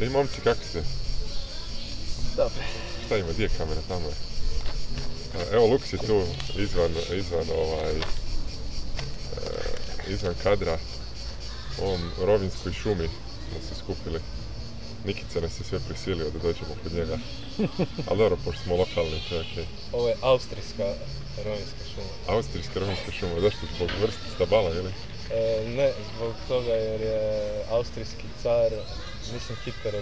Ej, momci, kako ste? Dobro. Šta ima, gdje je kamera, tamo je. Evo, Luks je tu, izvan, izvan ovaj... Eh, izvan kadra. U ovom rovinskoj šumi smo se skupili. Nikica nas je sve prisilio da dođemo kod njega. Ali dobro, pošto smo lokalni, to je okej. Ovo je austrijska rovinska šuma. Austrijska rovinska šuma, zašto? Zbog vrste stabala, ili? E, eh, ne, zbog toga jer je austrijski car nisam od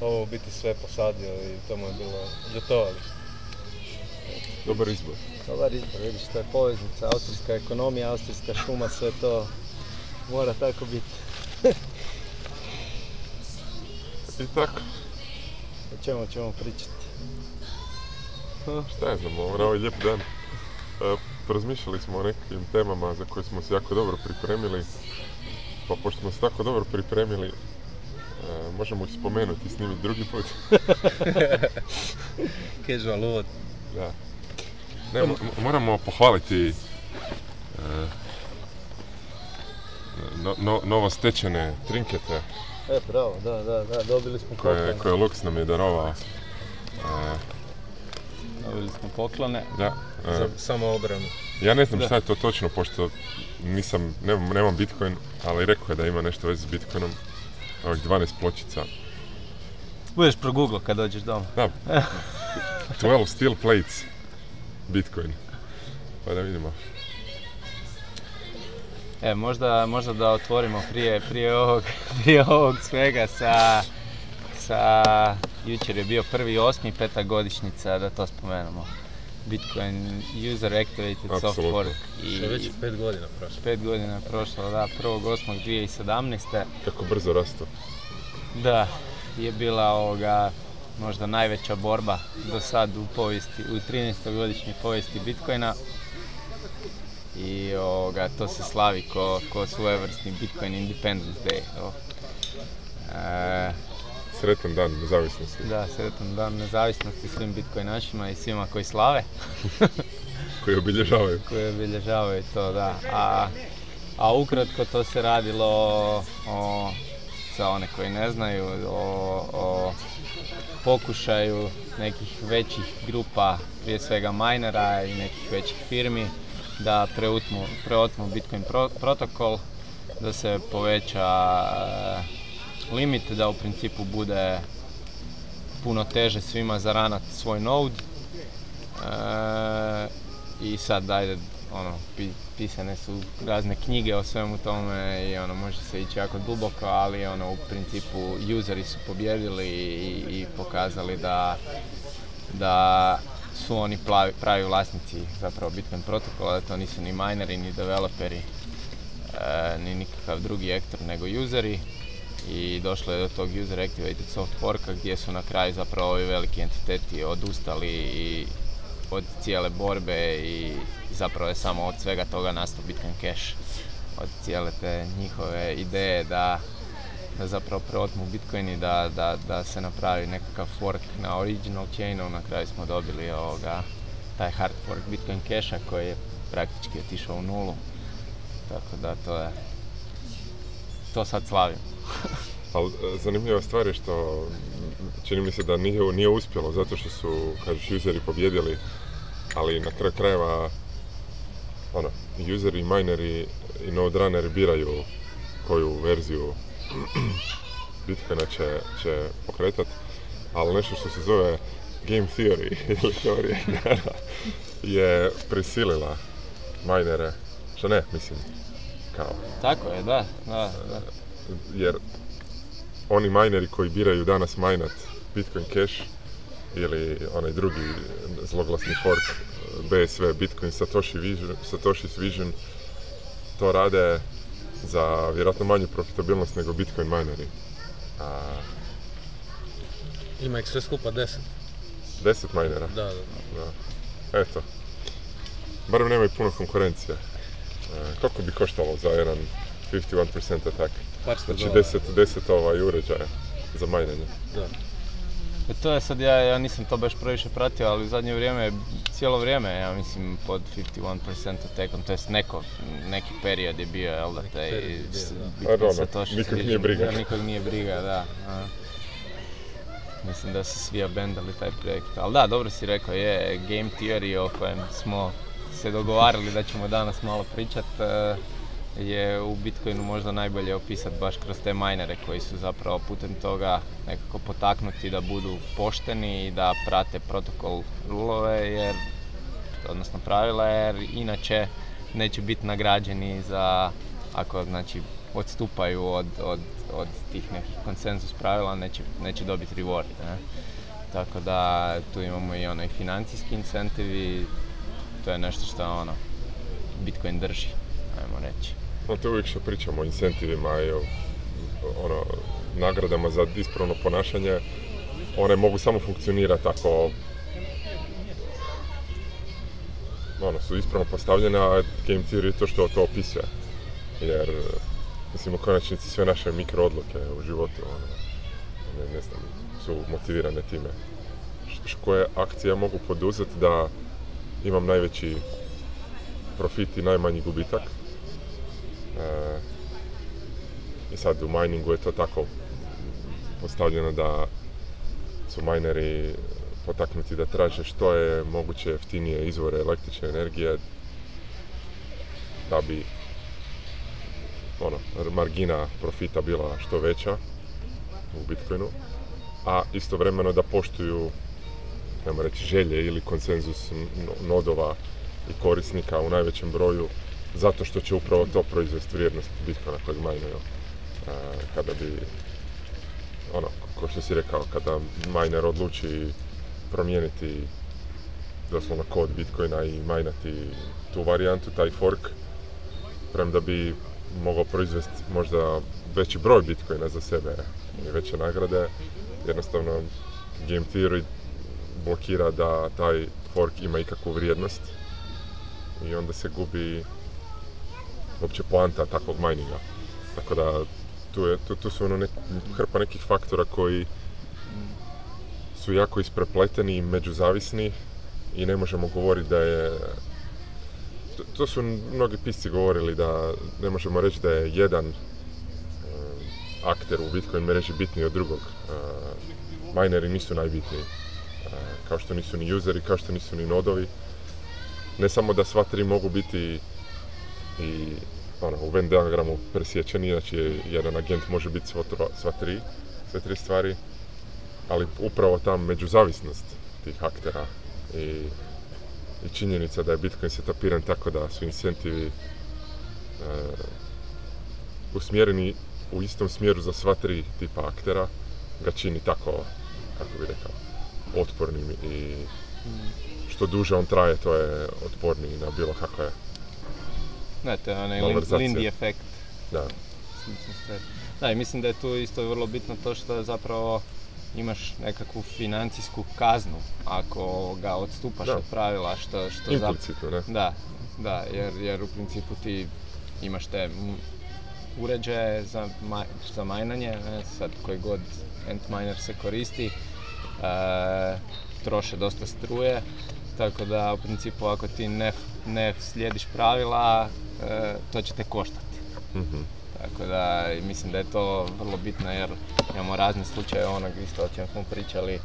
ovo u biti sve posadio i to mu je bilo ljetovalište. Dobar izbor. Dobar izbor, vidiš, što je poveznica, austrijska ekonomija, austrijska šuma, sve to mora tako biti. I tako. O čemu ćemo pričati? Šta je znamo, ovo ovaj lijep dan. E, razmišljali smo o nekim temama za koje smo se jako dobro pripremili. Pa pošto smo se tako dobro pripremili, E, možemo ih spomenuti i snimiti drugi put. Casual uvod. Da. moramo pohvaliti e, no, no, trinkete. E, pravo, da, da, da, dobili smo poklone. Koje Lux nam je darovao. E, dobili smo poklone. Da. Za samo obranu. Ja ne znam da. šta je to točno, pošto nisam, nemam, nemam Bitcoin, ali rekao je da ima nešto veze s Bitcoinom ovih 12 pločica. Budeš Google kad dođeš doma. Da. 12 steel plates. Bitcoin. Pa da vidimo. E, možda, možda da otvorimo prije, prije, ovog, prije ovog svega sa, sa... Jučer je bio prvi osmi petogodišnjica, da to spomenemo. Bitcoin user activated Absolutno. soft fork. I Što već pet godina prošlo. Pet godina prošlo, da, 2017. Kako brzo rastu. Da, je bila ovoga možda najveća borba do sad u povijesti, u 13-godišnjoj povijesti Bitcoina. I ovoga, to se slavi ko, ko svojevrsni Bitcoin Independence Day. E, Sretan dan nezavisnosti. Da, sretan dan nezavisnosti svim bitcoinašima i svima koji slave. koji obilježavaju. Koji obilježavaju to, da. A, ukratko to se radilo o, za one koji ne znaju, o, pokušaju nekih većih grupa, prije svega minera i nekih većih firmi, da preotmu, preotmu Bitcoin protokol, da se poveća limit da u principu bude puno teže svima zaranat svoj node. E, I sad dajde, ono, pisane su razne knjige o svemu tome i ono, može se ići jako duboko, ali ono, u principu useri su pobjedili i, pokazali da, da su oni pravi vlasnici zapravo Bitcoin protokola, da to nisu ni mineri, ni developeri, e, ni nikakav drugi ektor nego useri i došlo je do tog user activated soft forka gdje su na kraju zapravo ovi veliki entiteti odustali i od cijele borbe i zapravo je samo od svega toga nastao Bitcoin Cash. Od cijele te njihove ideje da, da zapravo preotmu Bitcoin i da, da, da, se napravi nekakav fork na original chainu. Na kraju smo dobili ovoga, taj hard fork Bitcoin Casha koji je praktički otišao u nulu. Tako da to je, to sad slavim. Ali e, zanimljiva stvar je što čini mi se da nije, nije uspjelo zato što su, kažeš, useri pobjedili, ali na kraju krajeva ono, useri, mineri i node runneri biraju koju verziju Bitcoina će, će pokretat. ali nešto što se zove game theory ili teorija je prisilila minere, što ne, mislim, kao. Tako je, da, da, da jer oni mineri koji biraju danas minat Bitcoin Cash ili onaj drugi zloglasni fork BSV Bitcoin Satoshi Vision, Satoshi's Vision to rade za vjerojatno manju profitabilnost nego Bitcoin mineri. A... Ima ih sve skupa 10. 10 minera? Da, da. da. Eto. Barem nemaju puno konkurencije. E, koliko bi koštalo za jedan 51% atak? Par sto znači 10, ovaj uređaja za manje. Da. E to je sad, ja, nisam to baš previše pratio, ali u zadnje vrijeme, cijelo vrijeme, ja mislim, pod 51% tekom, to jest neko, neki period je bio, jel da, taj, pa nikog nije briga. Da, nikog nije briga, da. Mislim da su svi abendali taj projekt, ali da, dobro si rekao, je Game Theory o kojem smo se dogovarali da ćemo danas malo pričati. E, je u Bitcoinu možda najbolje opisati baš kroz te minere koji su zapravo putem toga nekako potaknuti da budu pošteni i da prate protokol rulove jer odnosno pravila jer inače neće biti nagrađeni za ako znači odstupaju od, od, od tih nekih konsenzus pravila neće, neće dobiti reward. Tako da tu imamo i onaj financijski incentivi, to je nešto što ono Bitcoin drži, ajmo reći. No to uvijek što pričamo o incentivima i o ono, nagradama za ispravno ponašanje, one mogu samo funkcionirati ako ono, su ispravno postavljene, a game theory to što to opisuje. Jer, mislim, u konačnici sve naše mikro mikroodluke u životu, ono, ne, znam, su motivirane time. Š koje akcije mogu poduzeti da imam najveći profit i najmanji gubitak, i e, e sad u miningu je to tako postavljeno da su mineri potaknuti da traže što je moguće jeftinije izvore električne energije da bi ono, margina profita bila što veća u Bitcoinu, a istovremeno da poštuju reći, želje ili konsenzus nodova i korisnika u najvećem broju zato što će upravo to proizvesti vrijednost bitcoina kojeg majnaju e, kada bi, ono, kao što si rekao, kada miner odluči promijeniti doslovno kod bitcoina i majnati tu varijantu, taj fork, premda bi mogao proizvesti možda veći broj bitcoina za sebe i veće nagrade, jednostavno game theory blokira da taj fork ima ikakvu vrijednost i onda se gubi uopće poanta takvog mininga. Tako da tu, su ono hrpa nekih faktora koji su jako isprepleteni i međuzavisni i ne možemo govoriti da je to, su mnogi pisci govorili da ne možemo reći da je jedan eh, akter u Bitcoin mreži bitniji od drugog. Eh, mineri nisu najbitniji. Eh, kao što nisu ni useri, kao što nisu ni nodovi. Ne samo da sva tri mogu biti i ono, u Venn diagramu presječeni, znači jedan agent može biti sva, sva tri, sve tri stvari, ali upravo ta međuzavisnost tih aktera i, činjenica da je Bitcoin setapiran tako da su incentivi e, usmjereni u istom smjeru za sva tri tipa aktera ga čini tako, kako bi rekao, otpornim i mm. što duže on traje to je otporniji na bilo kakve ne, je onaj Lindy efekt. Da. Da, i mislim da je tu isto vrlo bitno to što zapravo imaš nekakvu financijsku kaznu ako ga odstupaš od pravila što, što Da, da, jer, jer u principu ti imaš te uređaje za, majnanje, ne? sad koji god miner se koristi, e, troše dosta struje, tako da u principu ako ti ne ne slijediš pravila, e, to će te koštati. Mhm. Tako da mislim da je to vrlo bitno jer imamo razne slučaje onog isto o čem smo pričali. E,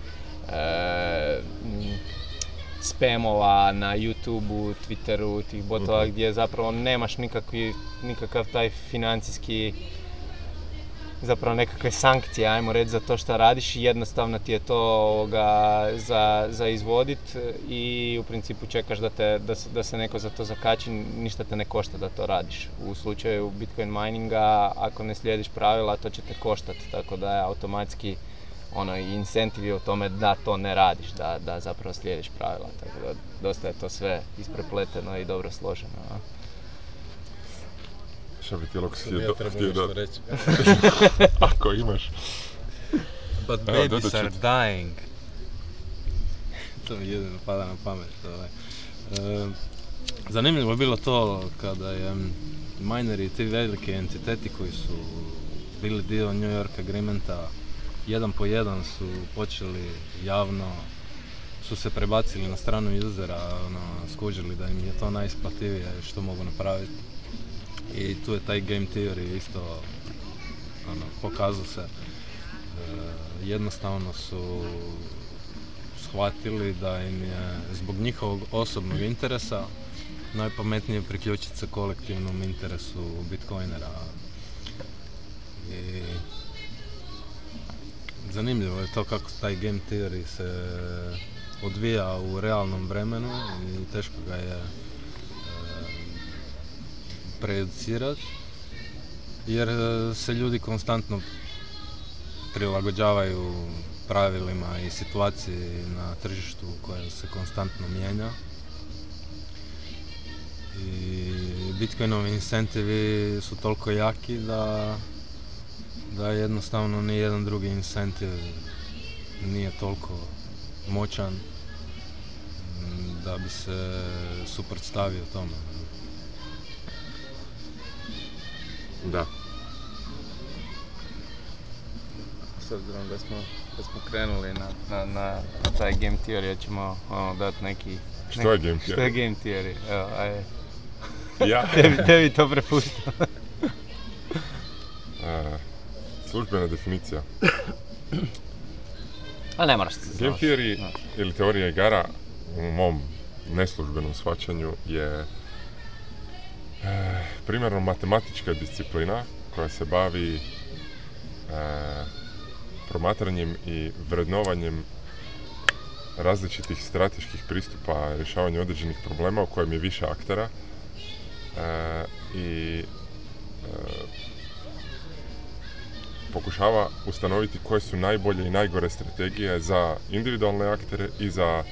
spamova na YouTubeu, Twitteru, tih botova mhm. gdje zapravo nemaš nikakav taj financijski zapravo nekakve sankcije, ajmo reći, za to što radiš jednostavno ti je to ovoga, za, za izvodit i u principu čekaš da, te, da, se, da se neko za to zakači, ništa te ne košta da to radiš. U slučaju Bitcoin mininga, ako ne slijediš pravila, to će te koštati, tako da je automatski ono, incentiv je u tome da to ne radiš, da, da zapravo slijediš pravila. Tako da dosta je to sve isprepleteno i dobro složeno. Šta bi ti htio reći. Ako imaš. But babies are dying. to mi jedino pada na pamet. Ovaj. zanimljivo je bilo to kada je mineri i ti velike entiteti koji su bili dio New York agreementa jedan po jedan su počeli javno su se prebacili na stranu usera, ono, skužili da im je to najisplativije što mogu napraviti i tu je taj game theory isto ono, pokazao se. E, jednostavno su shvatili da im je zbog njihovog osobnog interesa najpametnije priključiti se kolektivnom interesu bitcoinera. I zanimljivo je to kako taj game theory se odvija u realnom vremenu i teško ga je prejudicirati jer e, se ljudi konstantno prilagođavaju pravilima i situaciji na tržištu koja se konstantno mijenja. I Bitcoinovi incentivi su toliko jaki da, da jednostavno ni jedan drugi incentiv nije toliko moćan da bi se suprotstavio tome. Da. S obzirom da smo, da smo krenuli na, na, na taj game theory, ja ćemo ono, dati neki... Što je game theory? Što je game theory? Evo, ajde. Ja? tebi, tebi to prepuštam. uh, službena definicija. Ali ne moraš se znaš. Game theory ili teorija igara u mom neslužbenom shvaćanju je Eh, primjerno matematička disciplina koja se bavi eh, promatranjem i vrednovanjem različitih strateških pristupa rješavanju određenih problema u kojem je više aktera eh, i pokušava ustanoviti koje su najbolje i najgore strategije za individualne aktere i za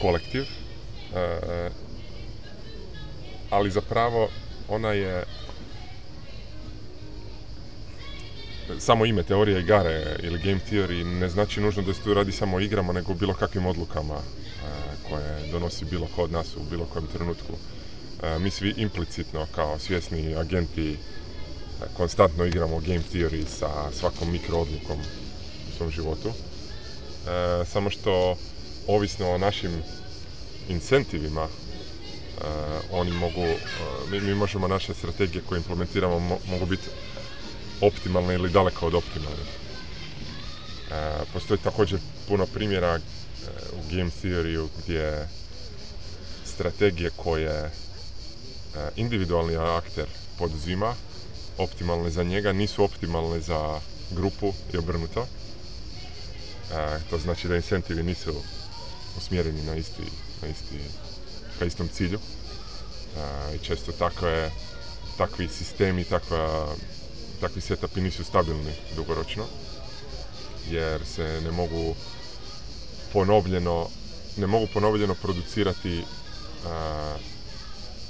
kolektiv ali zapravo ona je samo ime teorije igare ili game theory ne znači nužno da se tu radi samo o igrama nego bilo kakvim odlukama e, koje donosi bilo ko od nas u bilo kojem trenutku. E, mi svi implicitno kao svjesni agenti e, konstantno igramo game theory sa svakom mikro odlukom u svom životu. Samo što ovisno o našim incentivima Eh, oni mogu, eh, mi, možemo naše strategije koje implementiramo mogu biti optimalne ili daleko od optimalne. Eh, postoji također puno primjera u game Theory gdje strategije koje individualni akter poduzima, optimalne za njega, nisu optimalne za grupu i obrnuto. To znači da incentivi nisu usmjereni na isti, na isti ka istom cilju. E, I često je takvi sistemi, takva, takvi setupi nisu stabilni dugoročno, jer se ne mogu ponovljeno, ne mogu ponovljeno producirati e,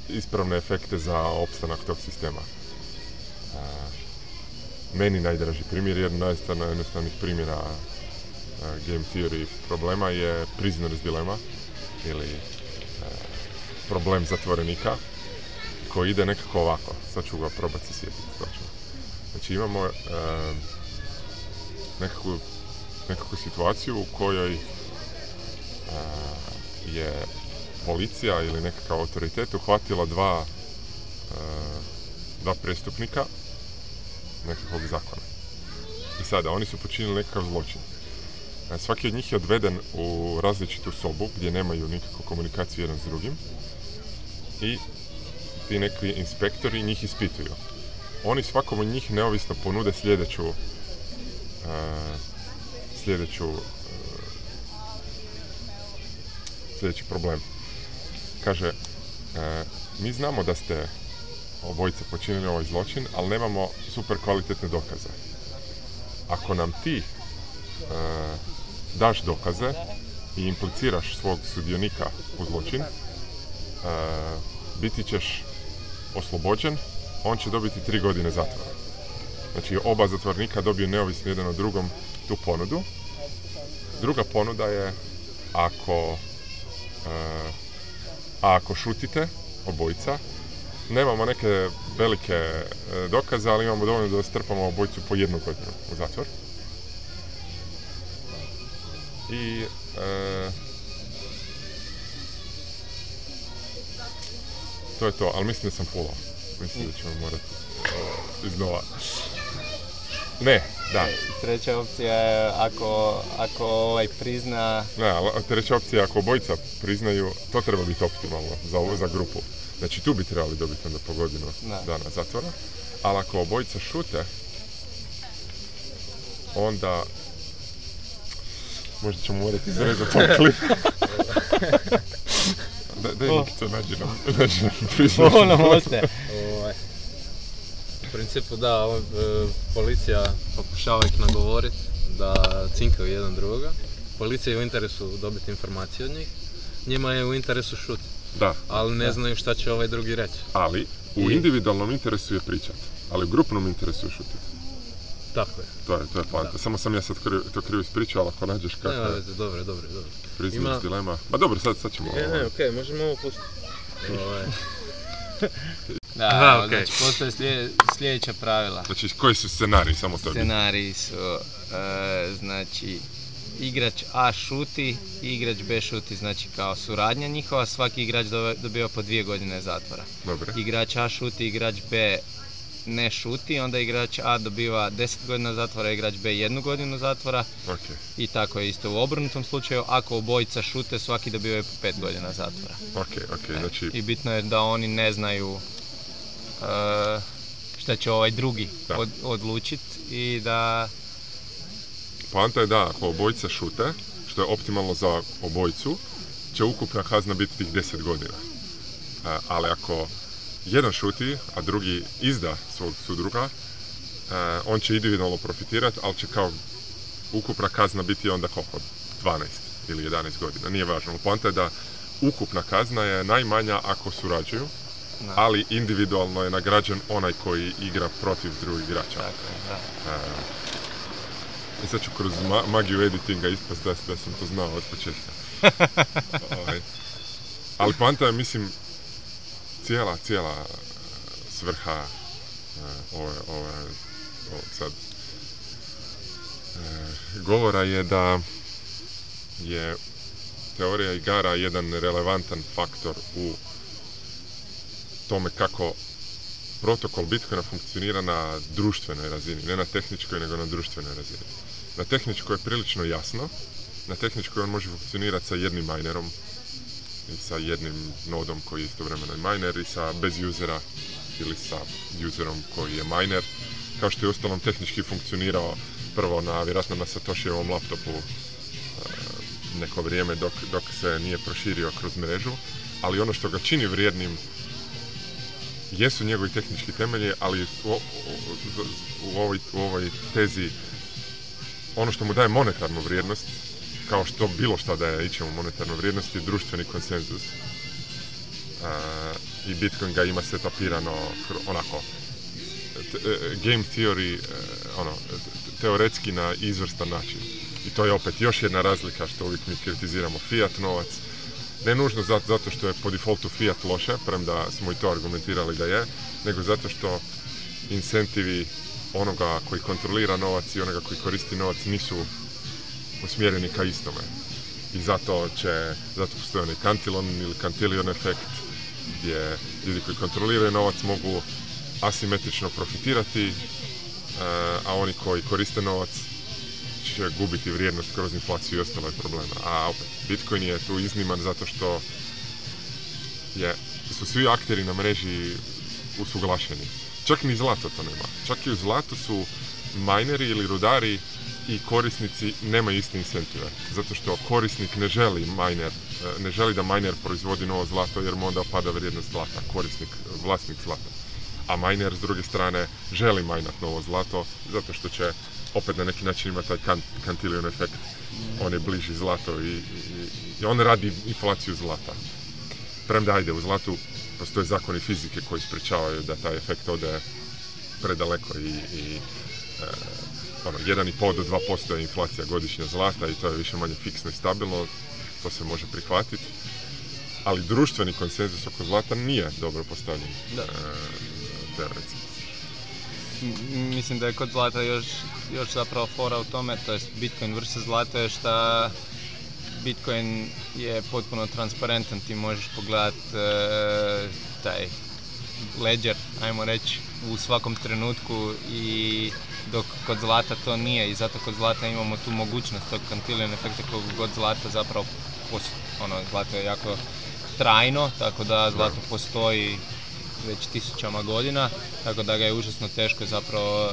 ispravne efekte za opstanak tog sistema. E, meni najdraži primjer, jedan najstavno jednostavnih primjera game theory problema je prisoner's dilema ili problem zatvorenika koji ide nekako ovako. Sad ću ga probati se sjetiti Znači imamo e, nekakvu, situaciju u kojoj e, je policija ili nekakav autoritet uhvatila dva, e, dva prestupnika nekakvog zakona. I sada, oni su počinili nekakav zločin. Svaki od njih je odveden u različitu sobu gdje nemaju nikakvu komunikaciju jedan s drugim i ti neki inspektori njih ispituju. Oni svakom od njih neovisno ponude sljedeću uh, sljedeću e, sljedeći problem. Kaže, e, mi znamo da ste obojice počinili ovaj zločin, ali nemamo super kvalitetne dokaze. Ako nam ti daš dokaze i impliciraš svog sudionika u zločin, biti ćeš oslobođen, on će dobiti tri godine zatvora. Znači oba zatvornika dobiju neovisno jedan od drugom tu ponudu. Druga ponuda je ako, eh, a ako šutite, obojica, nemamo neke velike eh, dokaze, ali imamo dovoljno da strpamo obojicu po jednu godinu u zatvor. I eh, to je to, ali mislim da sam fulao. Mislim da ćemo morati uh, iznova. Ne, da. E, treća opcija je ako, ako ovaj prizna... Ne, treća opcija je ako obojica priznaju, to treba biti optimalno za, ovo, za grupu. Znači tu bi trebali dobiti onda po godinu dana zatvora. Ali ako obojica šute, onda možda ćemo morati izrezati ovaj klip. Daj, Nikica, nađi nam, nađi nam U principu da, e, policija pokušava ih nagovoriti da cinkaju jedan drugoga. Policija je u interesu dobiti informacije od njih. Njima je u interesu šut. Da. Ali ne znaju šta će ovaj drugi reći. Ali u individualnom interesu je pričati, ali u grupnom interesu je šutiti. Tako je. To je, to je poanta. Samo sam ja sad to krivo ispričao, ali ako nađeš kako... Ne, dobro, dobro, dobro. Pa dilema. Ma dobro, sad, sad ćemo... E, ne, ne, okej, možemo ovo pustiti. Ovaj. Da, ono, znači postoje sljedeća pravila. Znači koji su scenariji, samo to Scenariji su, e, znači, igrač A šuti, igrač B šuti, znači kao suradnja njihova, svaki igrač dobiva po dvije godine zatvora. Dobre. Igrač A šuti, igrač B ne šuti, onda igrač A dobiva 10 godina zatvora, igrač B jednu godinu zatvora. I tako je isto u obrnutom slučaju, ako obojica šute, svaki dobivaju po 5 godina zatvora. Okay, okay, e, znači... I bitno je da oni ne znaju uh, šta će ovaj drugi odlučiti i da... Poanta je da, ako obojica šute, što je optimalno za obojicu, će ukupna kazna biti tih 10 godina. E, ali ako jedan šuti, a drugi izda svog sudruga, e, on će individualno profitirati, ali će kao ukupna kazna biti onda koliko? 12 ili 11 godina, nije važno. Poanta je da ukupna kazna je najmanja ako surađuju, ali individualno je nagrađen onaj koji igra protiv drugih igrača. I e, e, sad ću kroz magiju editinga ispast da, da sam to znao od početka. Ovaj, ali poanta je, mislim, cijela, cijela e, svrha e, ove, sad e, govora je da je teorija igara jedan relevantan faktor u tome kako protokol Bitcoina funkcionira na društvenoj razini, ne na tehničkoj, nego na društvenoj razini. Na tehničkoj je prilično jasno, na tehničkoj on može funkcionirati sa jednim minerom, i sa jednim nodom koji je istovremeno miner i sa bez usera ili sa userom koji je miner. Kao što je ustalom tehnički funkcionirao prvo na, vjerojatno na Satoshijevom laptopu e, neko vrijeme dok, dok se nije proširio kroz mrežu, ali ono što ga čini vrijednim jesu njegovi tehnički temelji, ali u, u, u, ovoj, u ovoj tezi ono što mu daje monetarnu vrijednost kao što bilo šta da je ićemo monetarnu vrijednost društveni konsenzus. E, I Bitcoin ga ima setapirano onako e, game theory e, ono, teoretski na izvrstan način. I to je opet još jedna razlika što uvijek mi kritiziramo fiat novac. Ne nužno zato što je po defaultu fiat loše, premda smo i to argumentirali da je, nego zato što incentivi onoga koji kontrolira novac i onoga koji koristi novac nisu usmjereni ka istome. I zato će, zato postoji onaj kantilon ili kantilion efekt gdje ljudi koji kontroliraju novac mogu asimetrično profitirati, e, a oni koji koriste novac će gubiti vrijednost kroz inflaciju i ostale probleme. A opet, Bitcoin je tu izniman zato što je, su svi akteri na mreži usuglašeni. Čak ni zlato to nema. Čak i u zlatu su majneri ili rudari i korisnici nemaju iste incentive. Zato što korisnik ne želi miner, ne želi da miner proizvodi novo zlato jer mu onda pada vrijednost zlata, korisnik, vlasnik zlata. A miner s druge strane želi majnat novo zlato zato što će opet na neki način imati taj kantilion efekt. On je bliži zlato i, i, on radi inflaciju zlata. Premda ajde, u zlatu postoje zakoni fizike koji sprečavaju da taj efekt ode predaleko i, i e, ono, 1,5 do 2% je inflacija godišnja zlata i to je više manje fiksno i stabilno, to se može prihvatiti. Ali društveni konsenzus oko zlata nije dobro postavljen da. E, mislim da je kod zlata još, još zapravo fora u tome, to je Bitcoin vs. zlato je šta Bitcoin je potpuno transparentan, ti možeš pogledati e, taj ledger, ajmo reći, u svakom trenutku i dok kod zlata to nije i zato kod zlata imamo tu mogućnost tog kantilijan efekta kog god zlata zapravo Ono, zlato je jako trajno, tako da zlato postoji već tisućama godina, tako da ga je užasno teško zapravo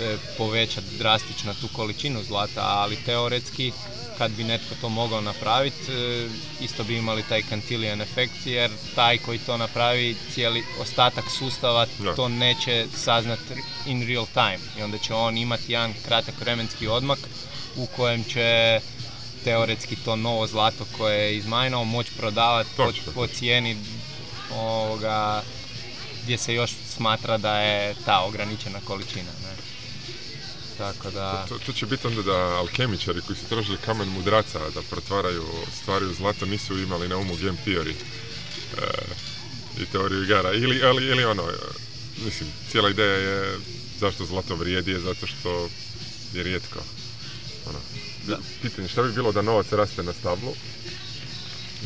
E, povećati drastično tu količinu zlata, ali teoretski kad bi netko to mogao napraviti, e, isto bi imali taj kantilijan efekt, jer taj koji to napravi, cijeli ostatak sustava to neće saznati in real time. I onda će on imati jedan kratak vremenski odmak u kojem će teoretski to novo zlato koje je izmajnao moći prodavati po, po cijeni ovoga gdje se još smatra da je ta ograničena količina. Tako da... To, će biti onda da alkemičari koji su tražili kamen mudraca da pretvaraju stvari u zlato nisu imali na umu game theory e, i teoriju igara. Ili, ali, ili ono, e, mislim, cijela ideja je zašto zlato vrijedi je zato što je rijetko. Ono, pitanje šta bi bilo da novac raste na stablu?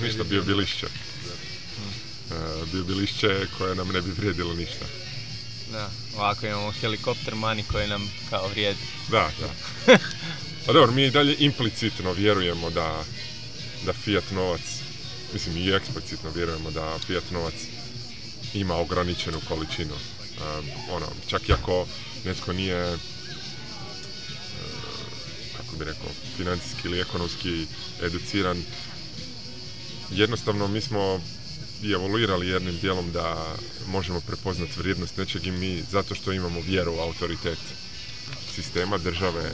Ništa, bio bi lišće. E, bio bi lišće koje nam ne bi vrijedilo ništa. Da. Ako imamo helikopter mani koji nam kao vrijedi. Da, da. Pa dobro, mi dalje implicitno vjerujemo da, da Fiat novac, mislim i eksplicitno vjerujemo da Fiat novac ima ograničenu količinu. Um, ono, čak i ako netko nije e, kako bi rekao, financijski ili ekonomski educiran. Jednostavno mi smo i evoluirali jednim dijelom da možemo prepoznati vrijednost nečeg i mi zato što imamo vjeru u autoritet sistema, države,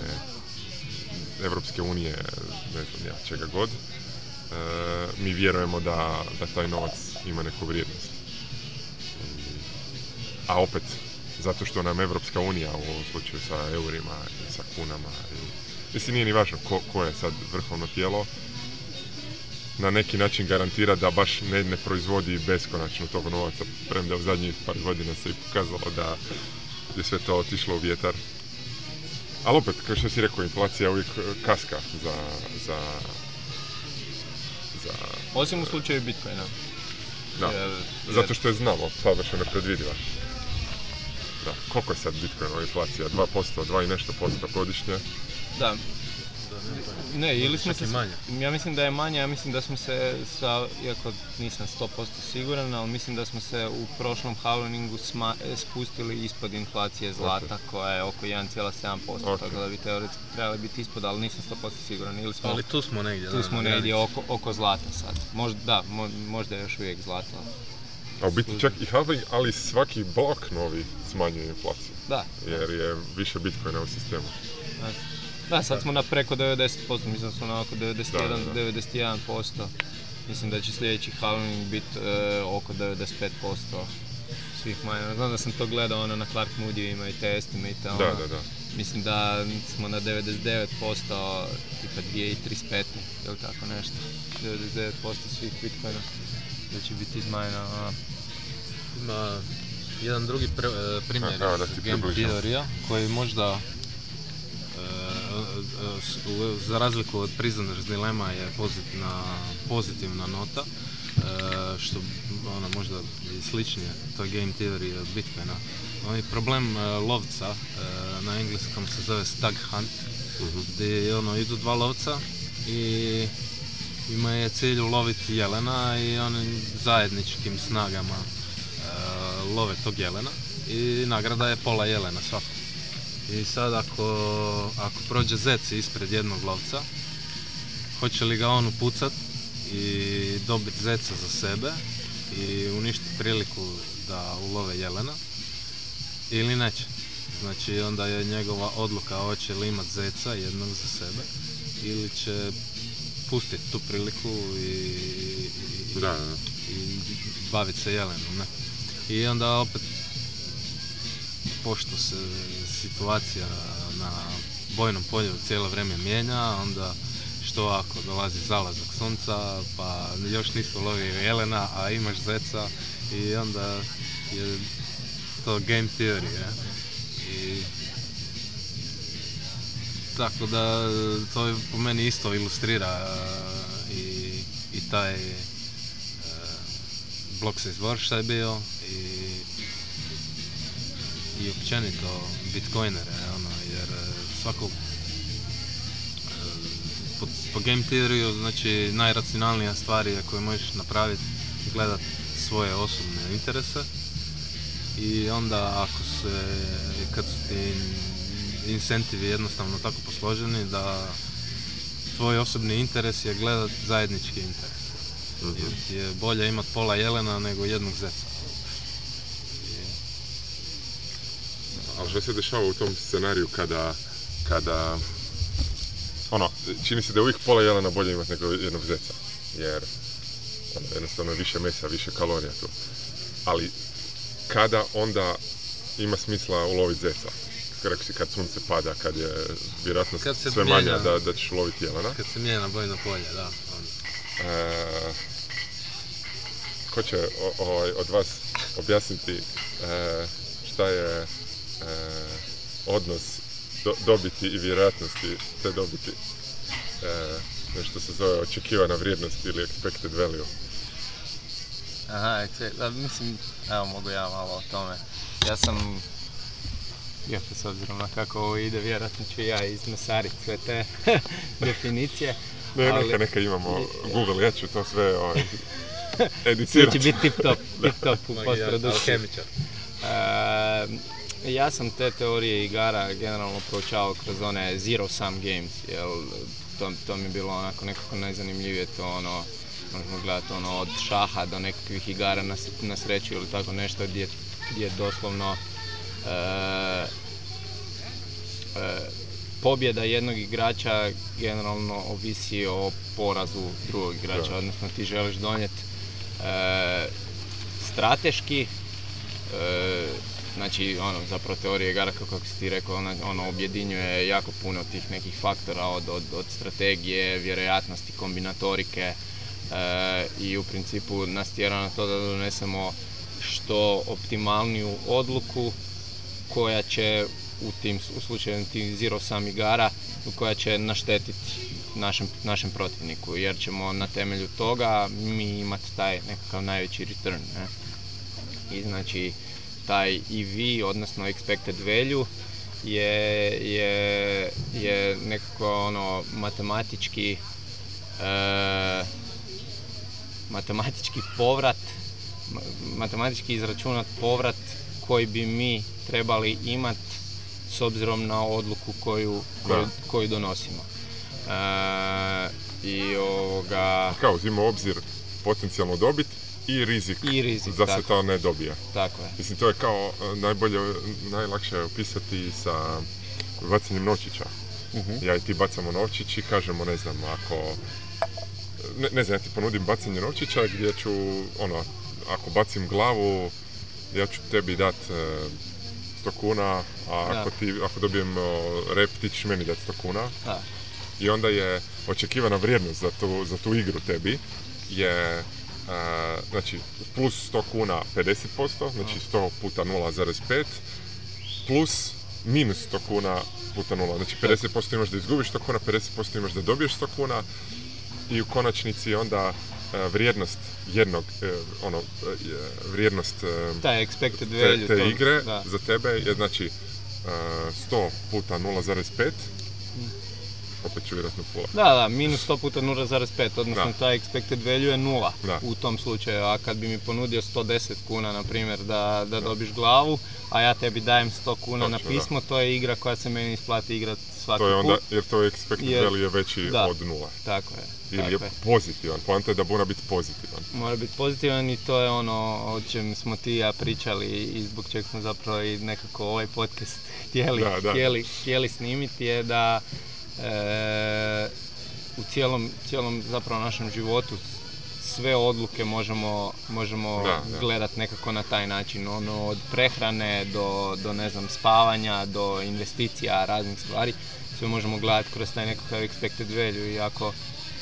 Evropske unije, ne znam ja, čega god, e, mi vjerujemo da, da taj novac ima neku vrijednost. A opet, zato što nam Evropska unija u ovom slučaju sa eurima i sa kunama i Mislim, nije ni važno ko, ko je sad vrhovno tijelo, na neki način garantira da baš ne, ne proizvodi beskonačno tog novaca, premda u zadnjih par godina se i pokazalo da je sve to otišlo u vjetar. Ali opet, kao što si rekao, inflacija uvijek eh, kaska za... za, za Osim u slučaju Bitcoina. Da, jer, zato što je znamo, savršeno predvidiva. Da, koliko je sad Bitcoinova inflacija? 2%, 2 i nešto posto godišnje? Da, ne, ili smo se, ja mislim da je manje, ja mislim da smo se sa, iako nisam 100% siguran, ali mislim da smo se u prošlom halveningu spustili ispod inflacije zlata koja je oko 1,7%, okay. tako da bi teoretski trebali biti ispod, ali nisam 100% siguran. Ili smo, ali tu smo negdje. Tu smo negdje oko, oko zlata sad. Možda, da, možda je još uvijek zlata. A u biti čak i halving, ali svaki blok novi smanjuje inflaciju. Da. Jer je više bitcoina u sistemu. Znači. Da, sad smo na preko 90%, mislim smo na oko 91, 91%. Mislim da će sljedeći halving biti e, oko 95% svih Znam da sam to gledao ono na Clark Moody ima i te estimate. Ono, da, da, Mislim da smo na 99% tipa 2035 ili tako nešto. 99% svih bitcoina da će biti iz ono. Ima jedan drugi e, primjer iz Game theory koji možda e, E, e, za razliku od Prisoners Dilema je pozitivna, pozitivna nota e, što ona možda i sličnije toj game theory Bitcoina. Onaj problem lovca na engleskom se zove stag hunt mhm. gdje ono, idu dva lovca i ima je cilj uloviti jelena i oni zajedničkim snagama love tog jelena i nagrada je pola jelena svakog. I sad ako, ako prođe zec ispred jednog lovca, hoće li ga on upucat i dobiti zeca za sebe i uništiti priliku da ulove jelena ili neće. Znači onda je njegova odluka hoće li imat zeca jednog za sebe ili će pustiti tu priliku i, i, da, da. i baviti se jelenom. Ne? I onda opet pošto se situacija na bojnom polju cijelo vrijeme mijenja, onda što ako dolazi zalazak sunca, pa još nisu lovili jelena, a imaš zeca i onda je to game theory. Je. I tako da to po meni isto ilustrira e, i, i taj e, blok se je bio i, i općenito bitcoinere, e, ono, jer e, svako e, po, po game theoryu, znači najracionalnija stvar je koju možeš napraviti gledat svoje osobne interese i onda ako se, kad su ti incentivi jednostavno tako posloženi da tvoj osobni interes je gledat zajednički interes. Mhm. Jer je bolje imat pola jelena nego jednog zeca. ali što se dešava u tom scenariju kada, kada ono, čini se da je uvijek pola jelena bolje imati nego jednog zeca, jer ono, jednostavno je više mesa, više kalorija tu. Ali kada onda ima smisla ulovit' zeca? Rekao si kad sunce pada, kad je vjerojatno sve manja da, da ćeš uloviti jelena. Kad se mijenja bojno polje, da. E, ko će ovaj, od vas objasniti e, šta je Eh, odnos dobiti i vjerojatnosti te dobiti eh, nešto se zove očekivana vrijednost ili expected value. Aha, mislim, evo mogu ja malo o tome. Ja sam, iako s obzirom na kako ovo ide, vjerojatno ću ja izmesariti sve te definicije. Ne, neka, imamo Google, ja ću to sve ovaj, editirati. će biti tip top, tip top u E, ja sam te teorije igara generalno proučavao kroz one zero sum games, jer to, mi je bilo onako nekako najzanimljivije to ono, možemo gledati ono od šaha do nekakvih igara na, sreću ili tako nešto gdje, gdje doslovno e, e, pobjeda jednog igrača generalno ovisi o porazu drugog igrača, odnosno ti želiš donijeti strateški Znači, ono, zapravo teorije igara, kako si ti rekao, ono, objedinjuje jako puno tih nekih faktora od, od, od strategije, vjerojatnosti, kombinatorike e, i u principu nas tjera na to da donesemo što optimalniju odluku koja će u tim u slučaju tim zero sam igara koja će naštetiti našem, našem protivniku jer ćemo na temelju toga mi imati taj nekakav najveći return. Ne? I znači taj EV, odnosno expected value, je, nekako ono matematički e, matematički povrat matematički izračunat povrat koji bi mi trebali imati s obzirom na odluku koju, koju, donosimo. E, I Kao, uzimo obzir potencijalno dobit i rizik, da se to ne dobije. Tako je. Mislim, to je kao e, najbolje, najlakše opisati sa bacanjem novčića. Mhm. Ja i ti bacamo novčić i kažemo, ne znam, ako... Ne, znam, ja ti ponudim bacanje novčića gdje ću, ono, ako bacim glavu, ja ću tebi dat 100 e, kuna, a ako, ti, ako dobijem rep, ti meni dat 100 kuna. Da. I onda je očekivana vrijednost za za tu igru tebi je znači plus 100 kuna 50%, znači 100 puta 0,5, plus minus 100 kuna puta 0, znači 50% imaš da izgubiš 100 kuna, 50% imaš da dobiješ 100 kuna i u konačnici onda e, vrijednost jednog, e, ono, e, vrijednost te, igre za tebe je znači 100 puta 0,5 opet ću vjerojatno pola. Da, da, minus 100 puta 0,5, odnosno taj expected value je nula u tom slučaju. A kad bi mi ponudio 110 kuna, na primjer, da, dobiš glavu, a ja tebi dajem 100 kuna na pismo, to je igra koja se meni isplati igrat svaki to je onda, Jer to je expected value je veći od nula. Tako je. Ili je pozitivan, poanta je da mora biti pozitivan. Mora biti pozitivan i to je ono o čem smo ti ja pričali i zbog čega smo zapravo i nekako ovaj podcast htjeli snimiti je da E, u cijelom, cijelom zapravo našem životu sve odluke možemo, možemo gledati nekako na taj način. Ono, od prehrane do, do ne znam, spavanja, do investicija, raznih stvari. Sve možemo gledati kroz taj nekakav expected value i ako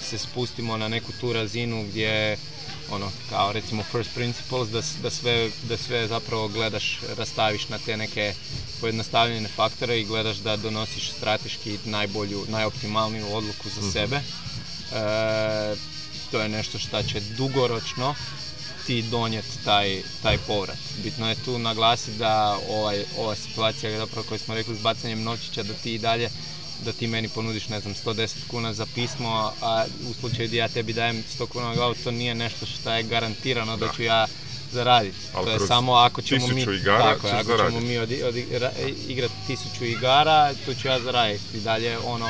se spustimo na neku tu razinu gdje ono, kao recimo first principles, da, da, sve, da sve zapravo gledaš, rastaviš na te neke pojednostavljene faktore i gledaš da donosiš strateški najbolju, najoptimalniju odluku za mhm. sebe. E, to je nešto što će dugoročno ti donijeti taj, taj povrat. Bitno je tu naglasiti da ovaj, ova situacija zapravo koju smo rekli s bacanjem noćića da ti i dalje da ti meni ponudiš, ne znam, 110 kuna za pismo, a u slučaju da ja tebi dajem 100 kuna na to nije nešto što je garantirano da, ću ja zaraditi. to je samo ako ćemo mi, ako ćemo mi igrati tisuću igara, to ću ja zaraditi. I dalje ono,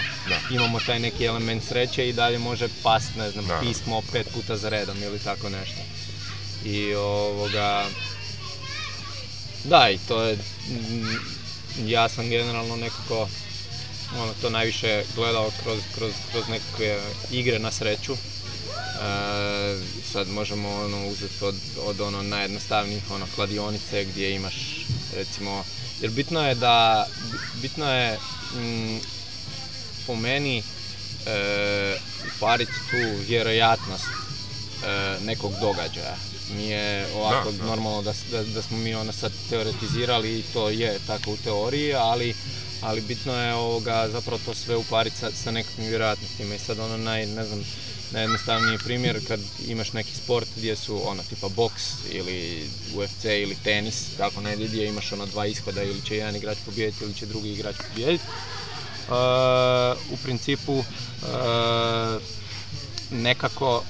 imamo taj neki element sreće i dalje može past, ne znam, pismo pet puta za redom ili tako nešto. I ovoga, da i to je, ja sam generalno nekako ono, to najviše gledao kroz, kroz, kroz neke igre na sreću. E, sad možemo ono, uzeti od, od ono najjednostavnijih ono, kladionice gdje imaš recimo jer bitno je da bitno je m, mm, po meni e, pariti tu vjerojatnost e, nekog događaja nije ovako da. normalno da, da smo mi ono sad teoretizirali i to je tako u teoriji ali ali bitno je ovoga, zapravo to sve upariti sa, sa nekakvim vjerojatnostima i sad ono naj, ne znam, najjednostavniji primjer kad imaš neki sport gdje su ono tipa boks ili UFC ili tenis, tako negdje gdje imaš ono dva ishoda ili će jedan igrač pobijediti ili će drugi igrač pobijediti. Uh, u principu uh, nekako,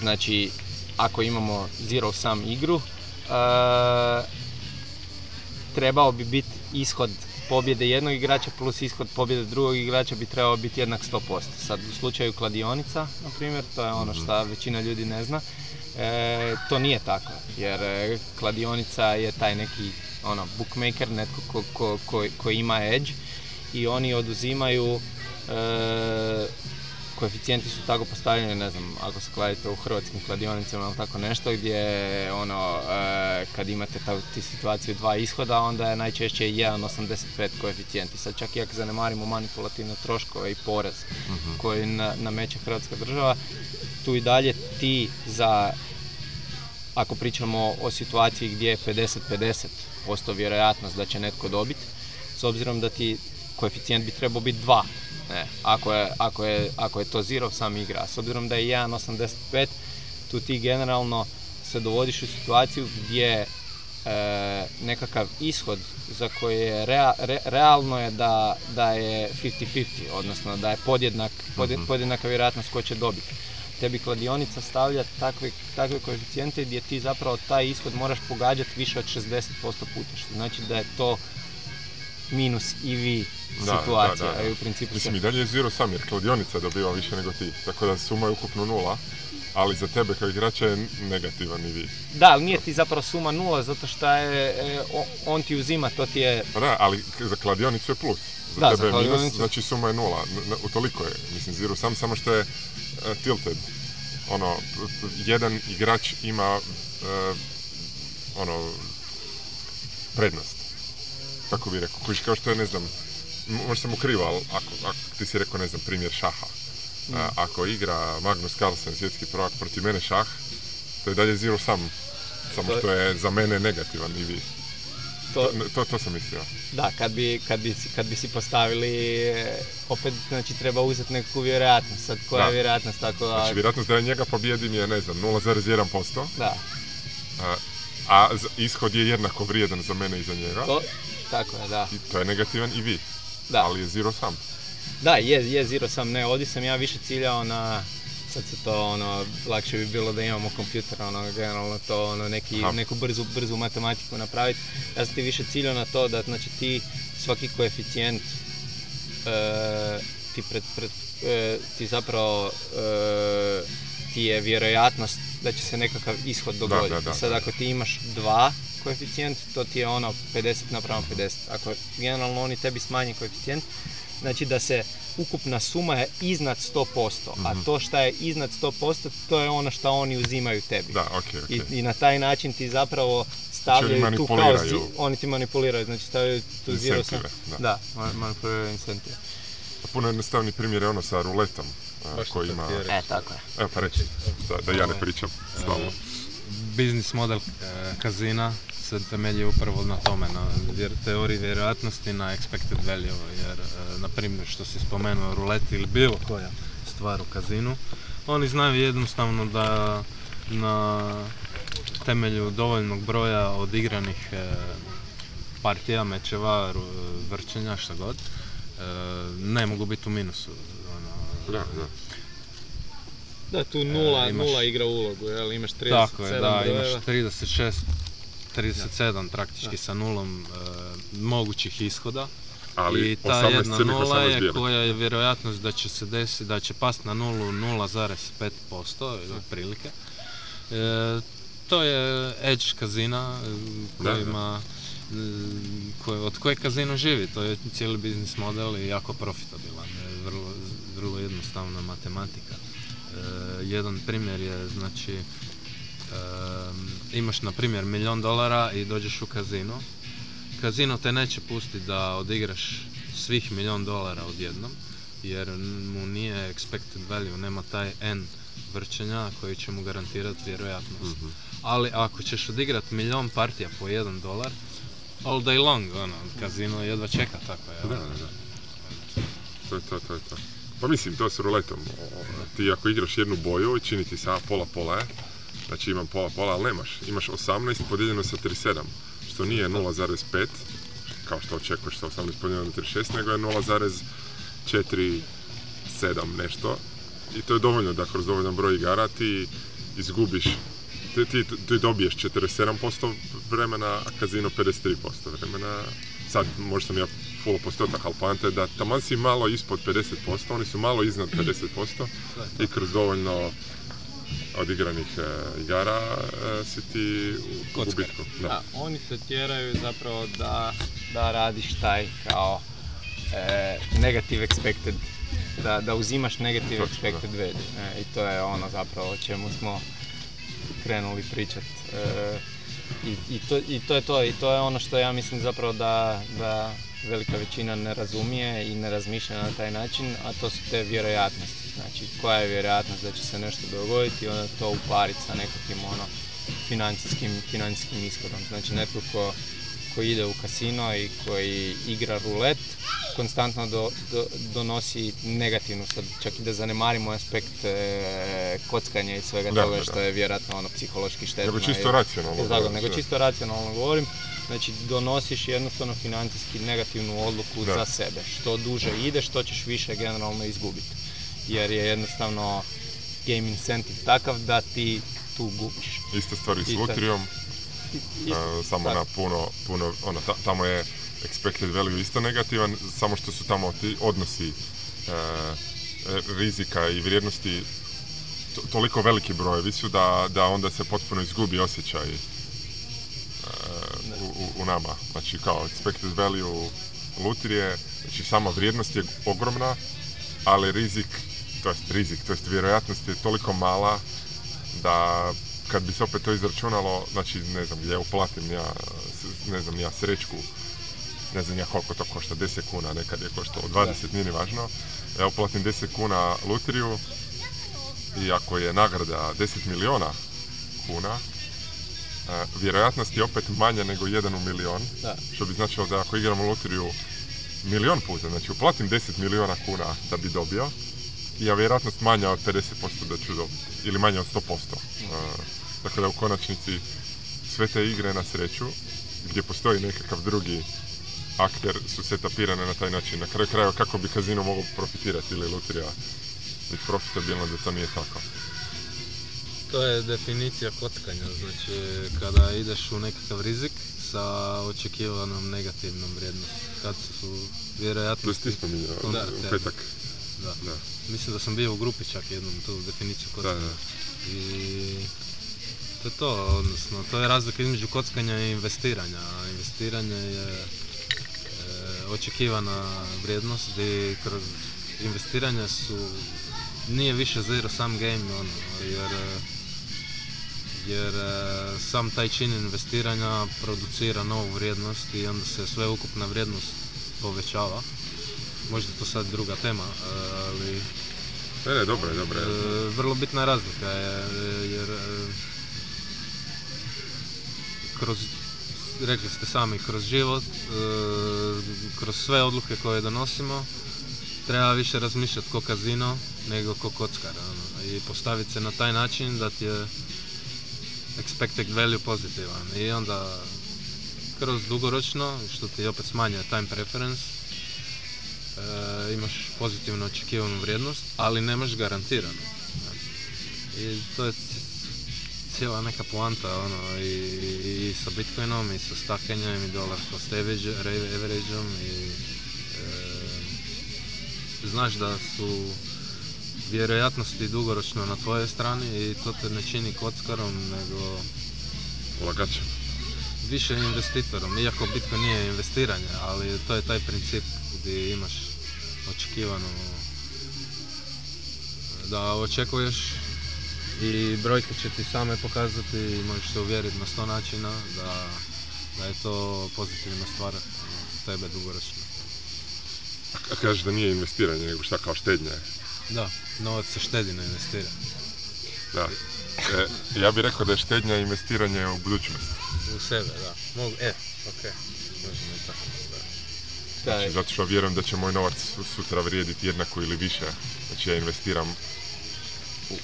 znači ako imamo zero sam igru, uh, trebao bi biti ishod pobjede jednog igrača plus ishod pobjede drugog igrača bi trebao biti jednak 100%. Sad u slučaju kladionica, na primjer, to je ono mhm. što većina ljudi ne zna, e, to nije tako. Jer e, kladionica je taj neki ono, bookmaker, netko ko, ko, ima edge i oni oduzimaju e, koeficijenti su tako postavljeni, ne znam, ako se kladite u hrvatskim kladionicama ili tako nešto, gdje ono, e, kad imate ta, situaciju dva ishoda, onda je najčešće 1,85 koeficijenti. Sad čak i ako zanemarimo manipulativne troškove i porez mhm. koji na, nameće hrvatska država, tu i dalje ti za, ako pričamo o situaciji gdje je 50-50% vjerojatnost da će netko dobiti, s obzirom da ti koeficijent bi trebao biti dva. Ne, ako, je, ako, je, ako je to zirov sam igra, s obzirom da je 1.85, tu ti generalno se dovodiš u situaciju gdje E, nekakav ishod za koji je realno je da, da je 50-50, odnosno da je podjednak, mhm. podjednaka vjerojatnost ko će dobiti. Tebi kladionica stavlja takve, takve koeficijente gdje ti zapravo taj ishod moraš pogađati više od 60% puta, što znači da je to minus i vi situacija, da, da, da. u principu... Mislim, i dalje je zero sam, jer kladionica dobiva više nego ti, tako da suma je ukupno nula, ali za tebe kao igrača je negativan i vi. Da, ali nije ti zapravo suma nula, zato što je, e, on ti uzima, to ti je... Pa da, ali za kladionicu je plus. Za tebe je minus, znači suma je nula, U toliko je, mislim, zero sam, samo što je e, tilted. Ono, jedan igrač ima, e, ono, prednost tako bi rekao, kojiš kao što je, ne znam, možda sam ukriva, ali ako, ako ti si rekao, ne znam, primjer šaha, ako igra Magnus Carlsen, svjetski prvak, protiv mene šah, to je dalje zero sam, samo što je za mene negativan i vi. To... to, to, sam mislio. Da, kad bi, kad, bi, kad bi si postavili, opet znači, treba uzeti neku vjerojatnost, sad koja da. je vjerojatnost, tako da... Znači, vjerojatnost da je njega pobijedim je, ne znam, 0,1%. Da. A, a ishod je jednako vrijedan za mene i za njega. To, tako je, da. I to je negativan i vi. Da. Ali je zero sam. Da, je, je zero sam. Ne, ovdje sam ja više ciljao ono, na sad se to ono, lakše bi bilo da imamo kompjuter, ono, generalno to ono, neki, neku brzu, brzu matematiku napraviti. Ja sam ti više ciljao na to da znači ti svaki koeficijent e, ti, pred, pred, e, ti zapravo e, ti je vjerojatnost da će se nekakav ishod dogoditi. Da, Sad ako ti imaš dva koeficijent, to ti je ono 50 napravo 50. Ako generalno oni tebi smanji koeficijent, znači da se ukupna suma je iznad 100%, posto. a mhm. to šta je iznad 100%, to je ono što oni uzimaju tebi. Da, okay, okay. I, I, na taj način ti zapravo znači stavljaju tu kao, oni ti manipuliraju, znači stavljaju tu zero da, da manipuliraju incentive. Puno jednostavni primjer je ono sa ruletom ima... E, tako je. Evo pa reći, da, ja ne pričam stalno. Biznis model e, kazina se temelji upravo na tome, na teoriji vjerojatnosti, na expected value, jer e, na primjer što si spomenuo ruleti ili bilo koja stvar u kazinu, oni znaju jednostavno da na temelju dovoljnog broja odigranih e, partija, mečeva, vrčenja, šta god, ne mogu biti u minusu. Da, da. Da, tu e, nula, e, imaš, nula igra ulogu, jel? Imaš 37 Tako je, da, dojeva. imaš 36, 37 praktički da. sa nulom e, mogućih ishoda. Ali I ta jedna nula je koja je vjerojatnost da će se desiti, da će past na nulu 0,5% otprilike. E, to je edge kazina e, kojima, e, koje, od koje kazino živi, to je cijeli biznis model i jako profitabilan. Vrlo, vrlo jednostavna matematika. E, jedan primjer je, znači, e, imaš na primjer milion dolara i dođeš u kazino. Kazino te neće pustiti da odigraš svih milion dolara odjednom, jer mu nije expected value, nema taj N vrčenja koji će mu garantirati vjerojatnost. Mhm. Ali ako ćeš odigrati milion partija po jedan dolar, all day long, ono, kazino jedva čeka tako, je. Da, To je to, to je to. Pa mislim, to s ruletom. Ti ako igraš jednu boju, čini ti se pola pola e? Znači imam pola pola, ali nemaš. Imaš 18 podijeljeno sa 37, što nije 0,5, kao što očekuješ sa 18 podijeljeno sa 36, nego je 0,47 nešto. I to je dovoljno da kroz dovoljan broj igara ti izgubiš ti, ti dobiješ 47% vremena, a kazino 53% vremena, sad možda sam ja full postotak, ali da taman si malo ispod 50%, oni su malo iznad 50% i kroz dovoljno odigranih e, igara e, si ti u, gubitku. Da. oni se tjeraju zapravo da, radiš taj kao e, negative expected, da, uzimaš negative expected da. I to je ono zapravo o čemu smo krenuli pričat. I, i, to, I to je to, i to je ono što ja mislim zapravo da, da velika većina ne razumije i ne razmišlja na taj način, a to su te vjerojatnosti. Znači, koja je vjerojatnost da će se nešto dogoditi i onda to upariti sa nekakvim ono, financijskim, financijskim ishodom. Znači, netko koji ide u kasino i koji igra rulet, konstantno do, donosi negativnu, sad čak i da zanemarimo aspekt e, kockanja i svega da, toga što je vjerojatno ono psihološki štetno. Nego čisto racionalno. nego čisto racionalno govorim. Znači donosiš jednostavno financijski negativnu odluku za sebe. Što duže ide, što ćeš više generalno izgubiti. Jer je jednostavno game incentive takav da ti tu gubiš. Ista stvar i s lotrijom. E, samo na puno, puno ono, tamo je expected value isto negativan, samo što su tamo ti odnosi e, e, rizika i vrijednosti toliko veliki brojevi su da, da onda se potpuno izgubi osjećaj u, u, nama. Znači kao expected value lutrije, znači sama vrijednost je ogromna, ali rizik, to jest rizik, to jest vjerojatnost je toliko mala da kad bi se opet to izračunalo, znači ne znam, gdje uplatim ja, ne znam, ja srećku, ne znam ja koliko to košta, 10 kuna, nekad je koštalo 20, nije ni važno. Ja uplatim 10 kuna lutriju i ako je nagrada 10 miliona kuna, e, vjerojatnost je opet manja nego 1 u milion, što bi značilo da ako igram lutriju milion puta, znači uplatim 10 miliona kuna da bi dobio, je vjerojatnost manja od 50% da ću dobiti, ili manja od 100%. Mhm. Tako da u konačnici sve te igre na sreću, gdje postoji nekakav drugi akter, su tapirane na taj način. Na kraju krajeva kako bi kazino mogao profitirati ili lutrija biti profitabilno da to nije tako. To je definicija kockanja, znači kada ideš u nekakav rizik sa očekivanom negativnom vrijednosti. Kad su vjerojatno... To ti spominjao, u petak. Mislim da sam bio u grupi čak jednom tu definiciju kockanja. I to je to, odnosno to je razlika između kockanja i investiranja. Investiranje je e, očekivana vrijednost i kroz investiranje su nije više zero sam game ono, jer jer e, sam taj čin investiranja producira novu vrijednost i onda se sveukupna vrijednost povećava možda to sad druga tema, e, ali... Ne, ne, dobro je, dobro e, Vrlo bitna razlika je, jer e, kroz, rekli ste sami, kroz život, kroz sve odluke koje donosimo, treba više razmišljati ko kazino nego ko kockar. Ono, I postaviti se na taj način da ti je expected value pozitivan. I onda kroz dugoročno, što ti opet smanjuje time preference, E, imaš pozitivno očekivanu vrijednost, ali nemaš garantiranu. I to je cijela neka poanta ono, i, sa Bitcoinom, i sa stakenjem, i dolar cost averageom, i e, znaš da su vjerojatnosti dugoročno na tvojoj strani i to te ne čini kockarom, nego... Ulagačem. Više investitorom, iako Bitcoin nije investiranje, ali to je taj princip gdje imaš očekivano da očekuješ i brojke će ti same pokazati i možeš se uvjeriti na sto načina da, da je to pozitivna stvar tebe dugoročno. A kažeš da nije investiranje, nego šta kao štednja je? Da, novac se štedi, na investira. Da. E, ja bih rekao da je štednja investiranje u budućnost. U sebe, da. Mogu, e, okej. Okay. Znači, zato što vjerujem da će moj novac sutra vrijediti jednako ili više. Znači ja investiram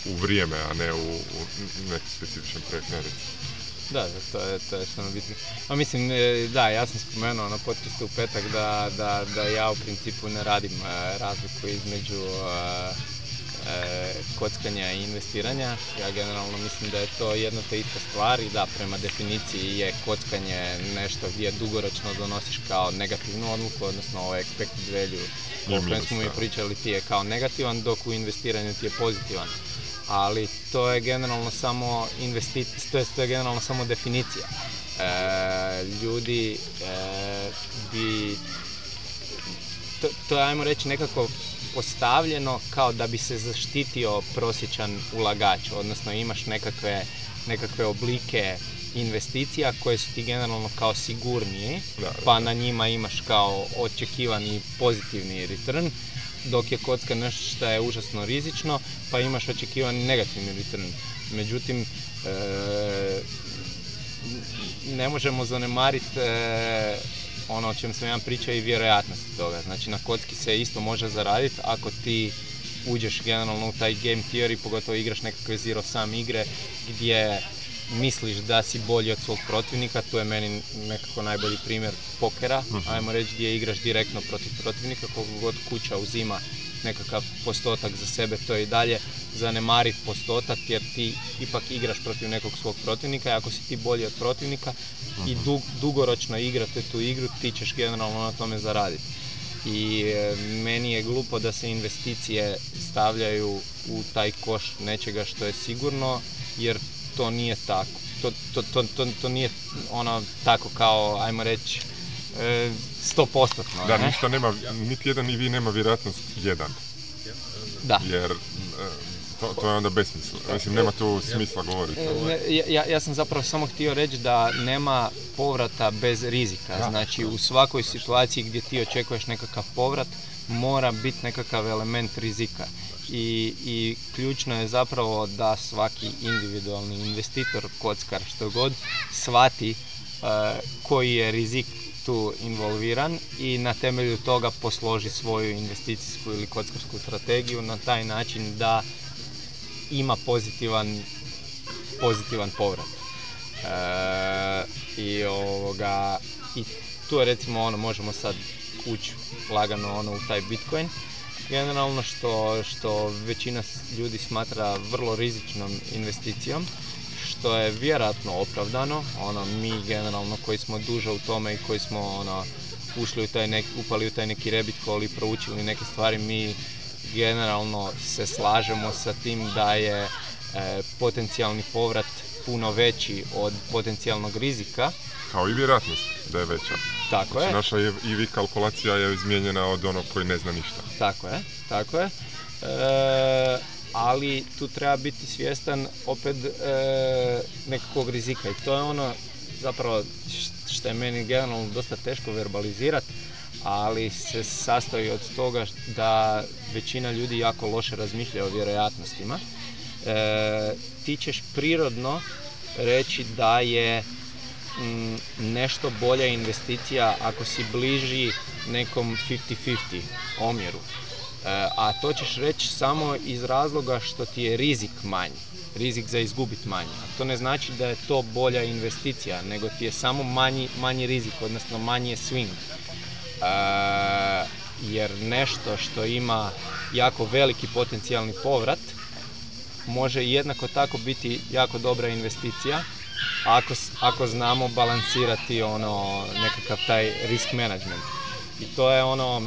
u, vrijeme, a ne u, u neki specifičan da, da, to je, što nam mislim, e, da, ja sam spomenuo na podcastu u petak da, ja u principu ne radim e, razliku između e, E, kockanja i investiranja. Ja generalno mislim da je to jedna te ista stvar i da prema definiciji je kockanje nešto gdje dugoročno donosiš kao negativnu odluku, odnosno ovaj expected value o smo mi pričali ti je kao negativan, dok u investiranju ti je pozitivan. Ali to je generalno samo investi... to je generalno samo definicija. E, ljudi e, bi to, je ajmo reći nekako postavljeno kao da bi se zaštitio prosječan ulagač, odnosno imaš nekakve, nekakve oblike investicija koje su ti generalno kao sigurnije, pa na njima imaš kao očekivani pozitivni return, dok je kocka nešto što je užasno rizično, pa imaš očekivani negativni return. Međutim, e, ne možemo zanemariti e, ono o čem sam ja pričao i vjerojatnost toga. Znači na kocki se isto može zaraditi ako ti uđeš generalno u taj game theory, pogotovo igraš nekakve zero sam igre gdje misliš da si bolji od svog protivnika, to je meni nekako najbolji primjer pokera, mhm. ajmo reći gdje igraš direktno protiv protivnika, koliko god kuća uzima nekakav postotak za sebe, to je i dalje zanemariv postotak jer ti ipak igraš protiv nekog svog protivnika i ako si ti bolji od protivnika i mhm. dugoročno igrate tu igru, ti ćeš generalno na tome zaraditi. I e, meni je glupo da se investicije stavljaju u taj koš nečega što je sigurno, jer to nije tako. To, nije ono tako kao, ajmo reći, e, 100%. Da, ništa nema, niti jedan i vi nema vjerojatnost jedan. Da. Jer e, to, je onda besmisla. Mislim, nema tu smisla govoriti. E, ja, ja, sam zapravo samo htio reći da nema povrata bez rizika. Znači, u svakoj situaciji gdje ti očekuješ nekakav povrat, mora biti nekakav element rizika. I, i ključno je zapravo da svaki individualni investitor, kockar, što god, shvati e, koji je rizik tu involviran i na temelju toga posloži svoju investicijsku ili kockarsku strategiju na taj način da ima pozitivan, pozitivan povrat. E, I ovoga, i tu recimo ono, možemo sad ući lagano ono, u taj Bitcoin. Generalno što, što većina ljudi smatra vrlo rizičnom investicijom. To je vjerojatno opravdano, ono, mi generalno koji smo duže u tome i koji smo ono, ušli u taj nek, upali u taj neki rebit hole proučili neke stvari, mi generalno se slažemo sa tim da je e, potencijalni povrat puno veći od potencijalnog rizika. Kao i vjerojatnost da je veća. Tako znači, je. Naša vi kalkulacija je izmijenjena od onog koji ne zna ništa. Tako je, tako je. E, ali tu treba biti svjestan opet e, nekakvog rizika i to je ono zapravo što je meni generalno dosta teško verbalizirati, ali se sastoji od toga da većina ljudi jako loše razmišlja o vjerojatnostima. E, ti ćeš prirodno reći da je mm, nešto bolja investicija ako si bliži nekom 50-50 omjeru. E, a to ćeš reći samo iz razloga što ti je rizik manji, rizik za izgubit manji. A to ne znači da je to bolja investicija, nego ti je samo manji, rizik, odnosno manje je swing. E, jer nešto što ima jako veliki potencijalni povrat može jednako tako biti jako dobra investicija ako, ako znamo balansirati ono nekakav taj risk management. I to je ono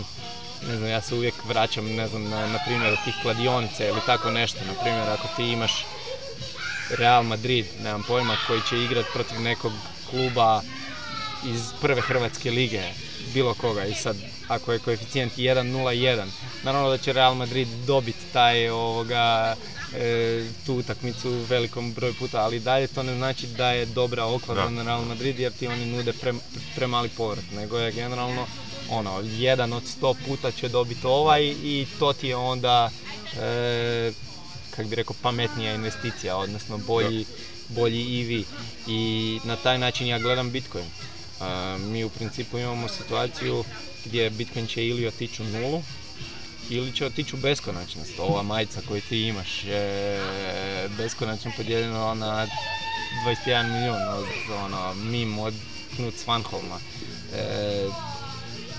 ne znam, ja se uvijek vraćam, ne znam, na, na primjer od tih kladionica ili tako nešto, na primjer ako ti imaš Real Madrid, nemam pojma, koji će igrati protiv nekog kluba iz prve Hrvatske lige, bilo koga i sad ako je koeficijent 1-0-1, naravno da će Real Madrid dobiti taj ovoga e, tu utakmicu velikom broju puta ali dalje to ne znači da je dobra oklada na Real Madrid jer ti oni nude premali pre povrat nego je generalno ono, jedan od sto puta će dobiti ovaj i to ti je onda, e, kak bi rekao, pametnija investicija, odnosno bolji, bolji EV. I na taj način ja gledam Bitcoin. E, mi u principu imamo situaciju gdje Bitcoin će ili otići u nulu, ili će otići u beskonačnost. Ova majica koju ti imaš je beskonačno podijeljena na 21 milijun od ono, mim od Knut Svanholma. E,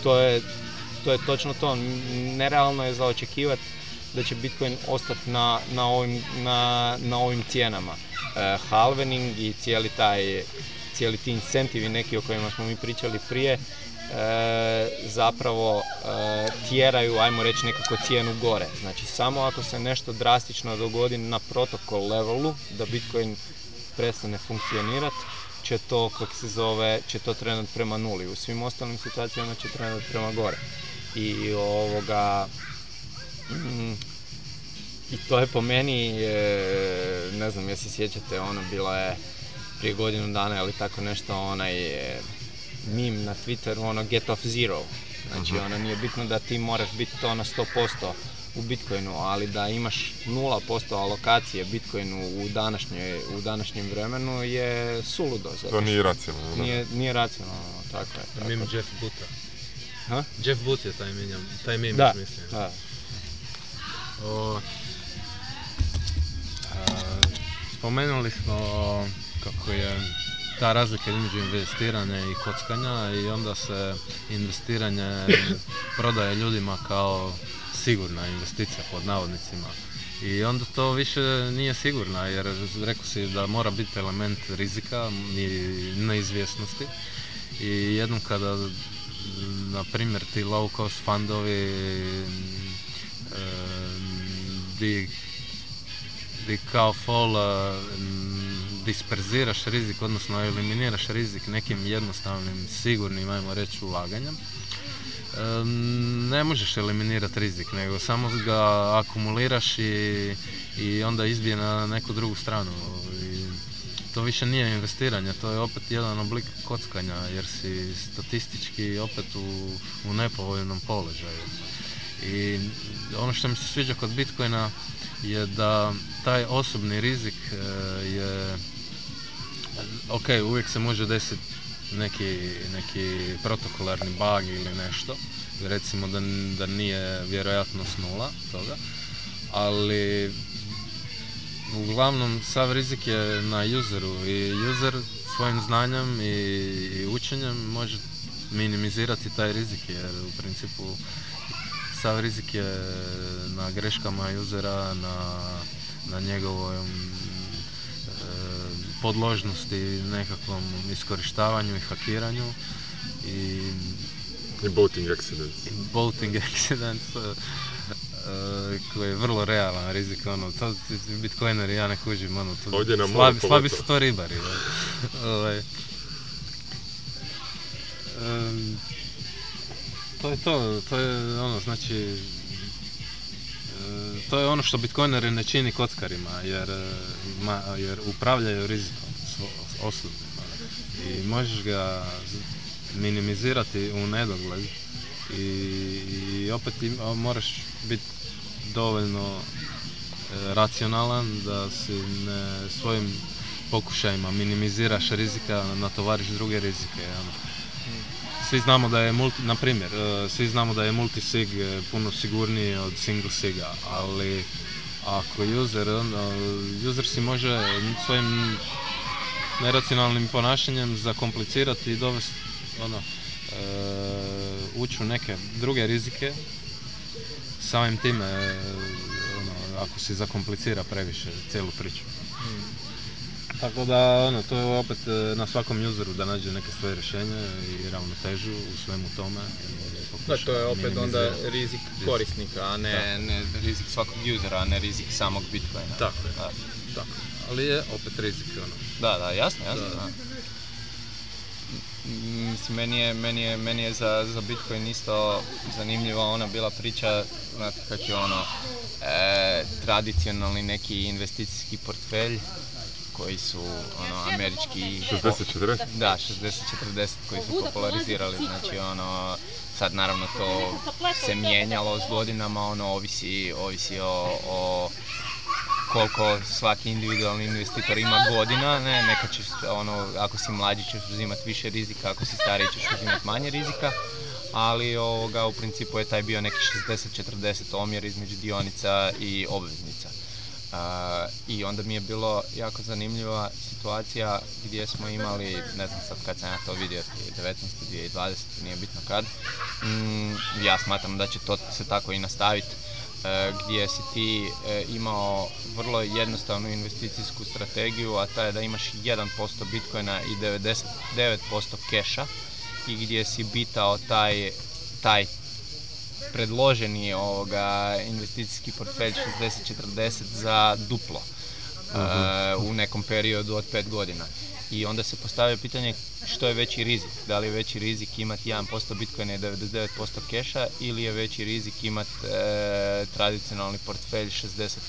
to je, to je točno to. Nerealno je za očekivati da će Bitcoin ostati na, na, ovim, na, na ovim cijenama. E, halvening i cijeli taj cijeli ti incentivi neki o kojima smo mi pričali prije e, zapravo e, tjeraju, ajmo reći, nekako cijenu gore. Znači, samo ako se nešto drastično dogodi na protokol levelu, da Bitcoin prestane funkcionirati, će to, kak se zove, će to trenut prema nuli. U svim ostalim situacijama će trenut prema gore. I ovoga... Mm, i to je po meni, e, ne znam jesi sjećate, ono bila je prije godinu dana ili tako nešto onaj e, mim na Twitter, ono get off zero. Znači mhm. ono nije bitno da ti moraš biti to na 100%, u Bitcoinu, ali da imaš 0% alokacije Bitcoinu u, današnje, u današnjem vremenu je suludo. Zato to nije racionalno. Nije, nije racionalno, tako je. Mim Jeff Buta. Ha? Jeff But je taj taj mim, da, mislim. Da. O, spomenuli smo kako je ta razlika između investiranja i kockanja i onda se investiranje prodaje ljudima kao sigurna investicija pod navodnicima. I onda to više nije sigurna jer rekao si da mora biti element rizika i neizvjesnosti. I jednom kada, na primjer, ti low cost fundovi kao fall disperziraš rizik, odnosno eliminiraš rizik nekim jednostavnim, sigurnim, ajmo reći, ulaganjem ne možeš eliminirati rizik, nego samo ga akumuliraš i, i onda izbije na neku drugu stranu. I to više nije investiranje, to je opet jedan oblik kockanja jer si statistički opet u, u nepovoljnom položaju. I ono što mi se sviđa kod Bitcoina je da taj osobni rizik eh, je ok, uvijek se može desiti neki, neki protokolarni bug ili nešto. Recimo da, da nije vjerojatnost nula toga. Ali uglavnom sav rizik je na useru i user svojim znanjem i, i učenjem može minimizirati taj rizik jer u principu sav rizik je na greškama usera, na, na njegovom podložnosti nekakvom iskorištavanju i hakiranju i... I boating accident. I boating accident e, koji je vrlo realan rizik, ono, to bitcoiner i ja ne kužim, ono, to, Ovdje na slabi, slabi su to ribari, ovaj. um, to je to, to je ono, znači, E, to je ono što bitcoineri ne čini kockarima, jer, e, ma, jer upravljaju rizikom osudnim I možeš ga minimizirati u nedogled i, opet moraš biti dovoljno e, racionalan da si ne, svojim pokušajima minimiziraš rizika, natovariš druge rizike. Ono svi znamo da je multi, na primjer, e, svi znamo da je multisig e, puno sigurniji od single siga, ali ako user, user si može svojim neracionalnim ponašanjem zakomplicirati i dovesti, ono, e, ući u neke druge rizike, samim time, ono, ako si zakomplicira previše cijelu priču. Mm. Tako da, ono, to je opet e, na svakom useru da nađe neke svoje rješenje i ravnotežu u svemu tome. Da, to je opet onda rizik korisnika, a ne, ne rizik svakog usera, a ne rizik samog Bitcoina. Tako je, Ali je opet rizik, ono. Da, da, jasno, jasno. Da. Mislim, meni je, za, Bitcoin isto zanimljiva ona bila priča, znate kak je ono, e, tradicionalni neki investicijski portfelj koji su ono, američki... 60-40? Da, 60-40 koji su popularizirali, znači ono, sad naravno to se mijenjalo s godinama, ono, ovisi, ovisi o, koliko svaki individualni investitor ima godina, ne, neka ćeš, ono, ako si mlađi ćeš uzimati više rizika, ako si stariji ćeš uzimati manje rizika, ali ovoga, u principu je taj bio neki 60-40 omjer između dionica i obveznica. Uh, I onda mi je bilo jako zanimljiva situacija gdje smo imali, ne znam sad kad sam ja to vidio, 19. 2020. nije bitno kad, mm, ja smatram da će to se tako i nastaviti uh, gdje si ti uh, imao vrlo jednostavnu investicijsku strategiju, a ta je da imaš 1% bitcoina i 99% keša i gdje si bitao taj, taj predloženi ovoga investicijski portfelj 60-40 za duplo e, mhm. u nekom periodu od 5 godina. I onda se postavlja pitanje što je veći rizik. Da li je veći rizik imati 1% Bitcoina i 99% keša ili je veći rizik imati e, tradicionalni portfelj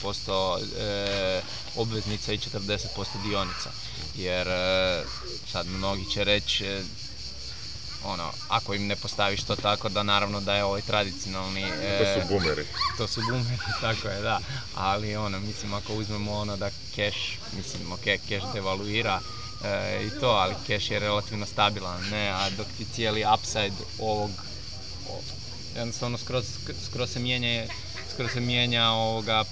60% e, obveznica i 40% dionica. Jer e, sad mnogi će reći ono, ako im ne postaviš to tako da naravno da je ovaj tradicionalni... to su e, bumeri. To su bumeri, tako je, da. Ali ono, mislim, ako uzmemo ono da keš mislim, ok, keš devaluira e, i to, ali keš je relativno stabilan, ne, a dok ti cijeli upside ovog, jednostavno skroz, se mijenja skroz se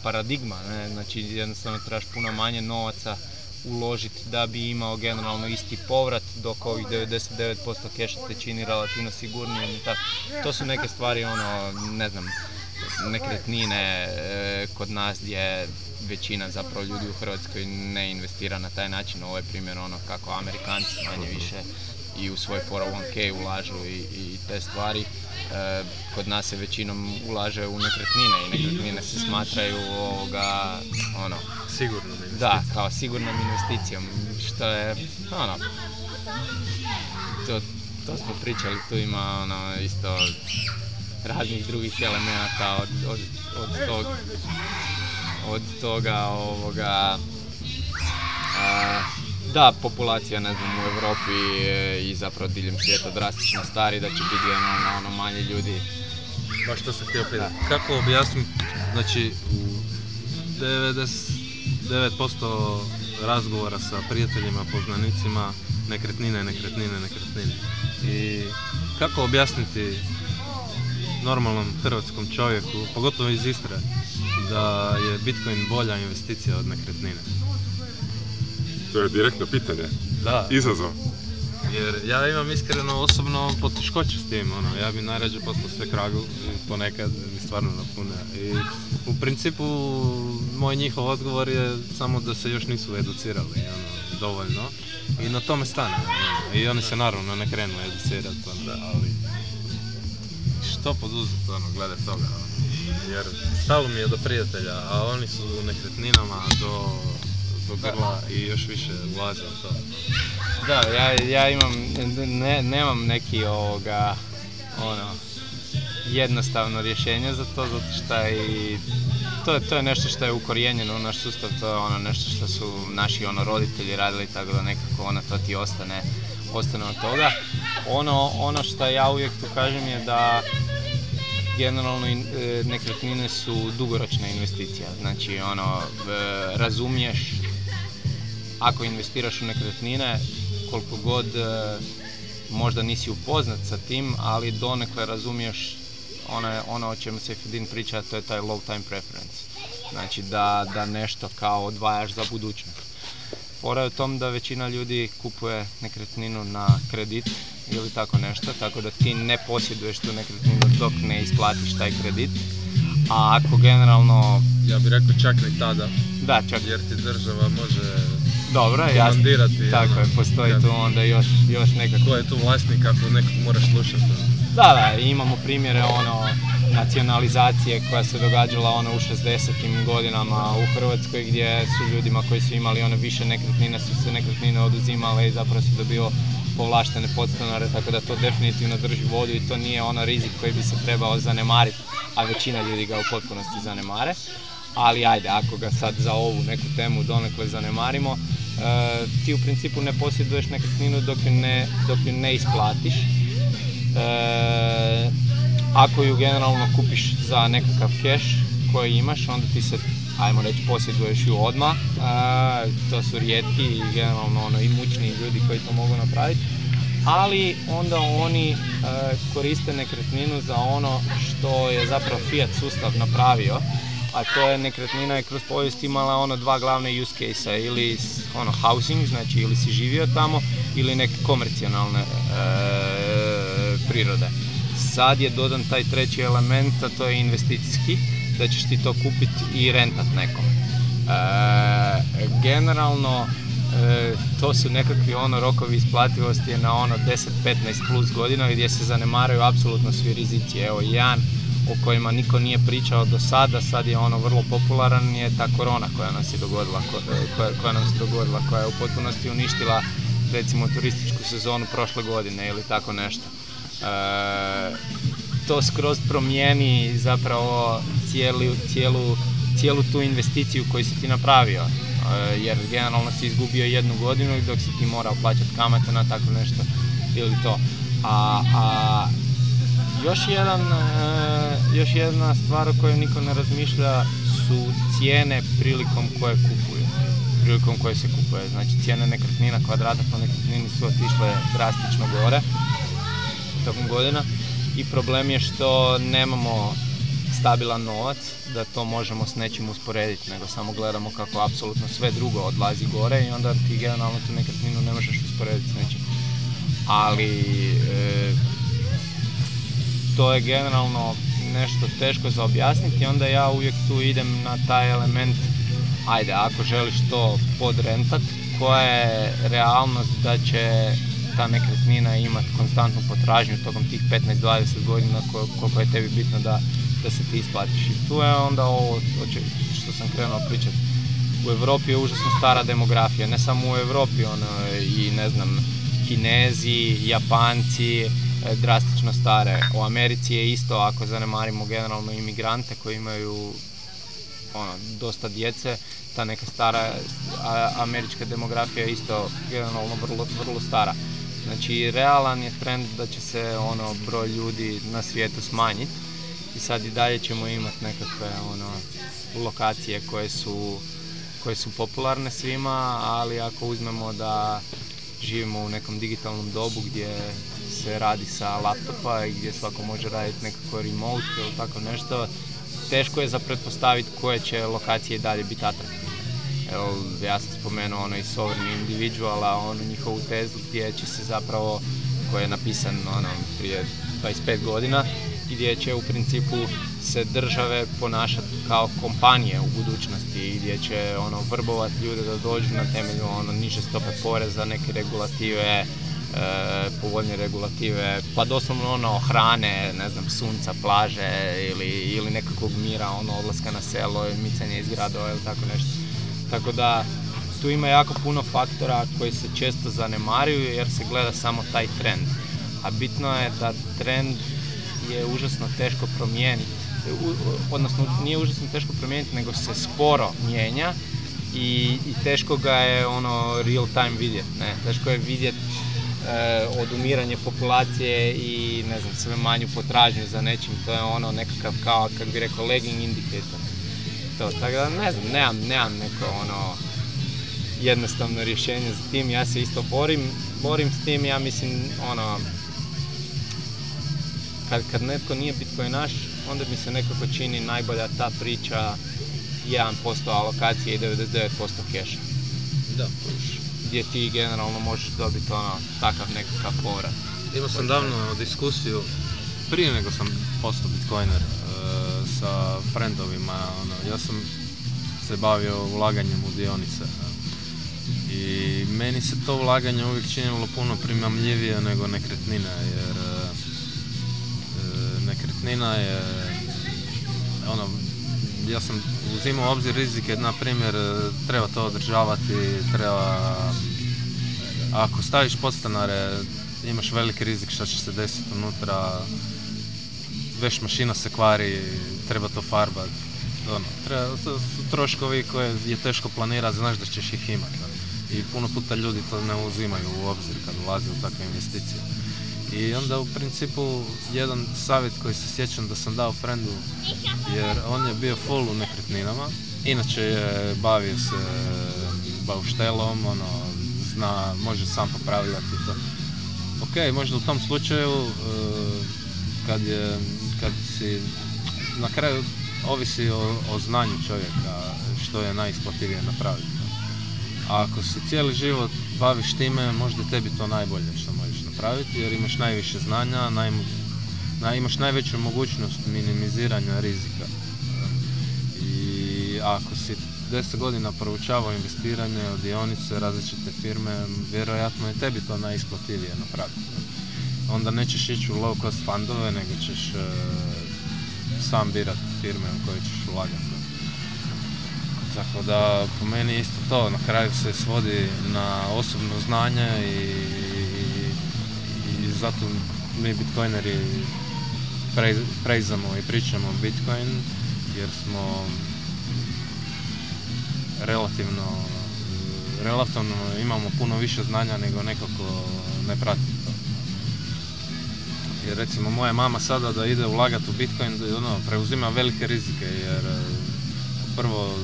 paradigma, znači jednostavno trebaš puno manje novaca uložiti da bi imao generalno isti povrat, dok ovih 99% keša te čini relativno sigurnije. To su neke stvari, ono, ne znam, nekretnine e, kod nas gdje većina zapravo ljudi u Hrvatskoj ne investira na taj način. Ovo je primjer ono kako Amerikanci manje više i u svoj 401k ulažu i te stvari. E, kod nas se većinom ulaže u nekretnine i nekretnine se smatraju ovoga, ono... Sigurnom investicijom. Da, kao sigurnom investicijom, što je, ono, to, to smo pričali, tu ima ono isto raznih drugih elemenata od, od, od, tog, od toga ovoga da, populacija ne znam, u Europi i zapravo diljem svijeta drastično stari, da će biti ono, ono, ono manje ljudi. Baš to sam htio pitati. Kako objasnim? znači 99% razgovora sa prijateljima, poznanicima, nekretnine, nekretnine, nekretnine. I kako objasniti normalnom hrvatskom čovjeku, pogotovo iz Istre, da je Bitcoin bolja investicija od nekretnine? To je direktno pitanje. Da. Izazov. Jer ja imam iskreno osobno poteškoće s tim, ono, ja bi najrađe poslao sve kragu, ponekad mi stvarno napune. I u principu moj njihov odgovor je samo da se još nisu educirali, ono, dovoljno. I na tome stane. Ono, I oni se naravno ne krenu educirati, onda, ali što poduzeti, ono, glede toga, ono. Jer stalo mi je do prijatelja, a oni su u nekretninama, do do grla i još više vlaze to. Da, ja, ja imam, ne, nemam neki ovoga, ono, jednostavno rješenje za to, zato što i to, to je nešto što je ukorijenjeno u naš sustav, to je ono nešto što su naši ono roditelji radili, tako da nekako ona to ti ostane, ostane od toga. Ono, ono što ja uvijek tu kažem je da generalno e, nekretnine su dugoročna investicija, znači ono e, razumiješ ako investiraš u nekretnine, koliko god e, možda nisi upoznat sa tim, ali donekle razumiješ ono, ono o čemu se Fidin priča, to je taj low time preference. Znači da, da nešto kao odvajaš za budućnost. Fora je u tom da većina ljudi kupuje nekretninu na kredit ili tako nešto, tako da ti ne posjeduješ tu nekretninu dok ne isplatiš taj kredit. A ako generalno... Ja bih rekao čak i tada. Da, čak. Jer ti država može dobro, jasno, Tako ono, je, postoji tu onda još, još nekako. Ko je tu vlasnik ako nekog moraš slušati? Da, da, imamo primjere ono nacionalizacije koja se događala ono u 60. godinama u Hrvatskoj gdje su ljudima koji su imali ono više nekretnina su se nekretnine oduzimale i zapravo se dobio povlaštene podstanare, tako da to definitivno drži vodu i to nije ono rizik koji bi se trebao zanemariti, a većina ljudi ga u potpunosti zanemare. Ali ajde, ako ga sad za ovu neku temu donekle zanemarimo, E, ti u principu ne posjeduješ nekretninu dok ju ne, dok ne isplatiš. E, ako ju generalno kupiš za nekakav cash koji imaš, onda ti se ajmo reći, posjeduješ ju odmah. E, to su rijetki i generalno ono, imućni ljudi koji to mogu napraviti. Ali onda oni koriste nekretninu za ono što je zapravo Fiat sustav napravio a to je nekretnina je kroz povijest imala ono dva glavne use case ili ono housing, znači ili si živio tamo, ili neke komercijalne e, prirode. Sad je dodan taj treći element, a to je investicijski, da ćeš ti to kupiti i rentat nekom. E, generalno, e, to su nekakvi ono rokovi isplativosti na ono 10-15 plus godina gdje se zanemaraju apsolutno svi rizici. Evo, jedan o kojima niko nije pričao do sada, sad je ono vrlo popularan je ta korona koja nam se dogodila, e, koja, koja nam se dogodila, koja je u potpunosti uništila recimo turističku sezonu prošle godine ili tako nešto. E, to skroz promijeni zapravo cijelu, cijelu, cijelu tu investiciju koju si ti napravio. E, jer generalno si izgubio jednu godinu dok si ti morao plaćati kamate na tako nešto ili to. A, a još, jedan, e, još jedna stvar o kojoj niko ne razmišlja su cijene prilikom koje kupuje. prilikom koje se kupuje. Znači cijene nekretnina kvadrata po nekretnini su otišle drastično gore tokom godina i problem je što nemamo stabilan novac da to možemo s nečim usporediti, nego samo gledamo kako apsolutno sve drugo odlazi gore i onda ti generalno tu nekretninu ne možeš usporediti s nečim. Ali e, to je generalno nešto teško za objasniti, onda ja uvijek tu idem na taj element, ajde, ako želiš to podrentat, koja je realnost da će ta nekretnina imati konstantnu potražnju tokom tih 15-20 godina koliko je tebi bitno da, da se ti isplatiš. I tu je onda ovo što sam krenuo pričati. U Europi je užasno stara demografija, ne samo u Europi, ono, i ne znam, Kinezi, Japanci, E, drastično stare. U Americi je isto, ako zanemarimo generalno imigrante koji imaju ono, dosta djece, ta neka stara američka demografija je isto generalno vrlo, vrlo stara. Znači, realan je trend da će se ono broj ljudi na svijetu smanjiti i sad i dalje ćemo imati nekakve ono, lokacije koje su, koje su popularne svima, ali ako uzmemo da živimo u nekom digitalnom dobu gdje se radi sa laptopa i gdje svako može raditi nekako remote ili tako nešto, teško je za pretpostaviti koje će lokacije dalje biti atraktivne. Evo, ja sam spomenuo ono i Sovereign Individual, a onu njihovu tezu gdje će se zapravo, koja je napisan ono, prije 25 godina, gdje će u principu se države ponašati kao kompanije u budućnosti i gdje će ono vrbovati ljude da dođu na temelju ono niže stope poreza, neke regulative, Eh, povoljne regulative, pa doslovno ono hrane, ne znam, sunca, plaže ili, ili nekakvog mira, ono odlaska na selo, micanje iz gradova ili tako nešto. Tako da tu ima jako puno faktora koji se često zanemaruju jer se gleda samo taj trend. A bitno je da trend je užasno teško promijeniti, odnosno nije užasno teško promijeniti nego se sporo mijenja i, i teško ga je ono real time vidjeti. Ne? Teško je vidjeti Eh, odumiranje populacije i ne znam, sve manju potražnju za nečim, to je ono nekakav kao, kako bi rekao, lagging indicator. To, tako da ne znam, nemam, nemam neko ono jednostavno rješenje za tim, ja se isto borim, borim s tim, ja mislim, ono, kad, netko nije je naš, onda mi se nekako čini najbolja ta priča 1% alokacije i 99% keša. Da, gdje ti generalno možeš dobiti ono, takav nekakav povrat. Imao sam davno diskusiju, prije nego sam postao bitcoiner, e, sa friendovima, ono, ja sam se bavio ulaganjem u dionice. I meni se to ulaganje uvijek činilo puno primamljivije nego nekretnina, jer e, e, nekretnina je ono, ja sam uzimao obzir rizike, na primjer, e, treba to održavati, treba... Ako staviš podstanare, imaš veliki rizik što će se desiti unutra, veš mašina se kvari, treba to farbat. Ono, treba, to su troškovi koje je teško planirati, znaš da ćeš ih imati. Ono. I puno puta ljudi to ne uzimaju u obzir kad ulaze u takve investicije. I onda u principu jedan savjet koji se sjećam da sam dao frendu jer on je bio full u nekretninama, inače je bavio se bauštelom, ono, zna, može sam popravljati to. Ok, možda u tom slučaju e, kad, je, kad si, na kraju ovisi o, znanju čovjeka što je najisplativije napraviti. A ako se cijeli život baviš time, možda tebi to najbolje što napraviti jer imaš najviše znanja, naj, imaš najveću mogućnost minimiziranja rizika. I ako si 10 godina proučavao investiranje u dionice različite firme, vjerojatno je tebi to najisplativije napraviti. Onda nećeš ići u low cost fundove, nego ćeš e, sam birati firme u koje ćeš ulagati. Tako da po meni isto to na kraju se svodi na osobno znanje i zato mi bitcoineri prezamo i pričamo o bitcoin jer smo relativno relativno imamo puno više znanja nego nekako ne prati to. Jer recimo moja mama sada da ide ulagati u Bitcoin, ono, preuzima velike rizike jer prvo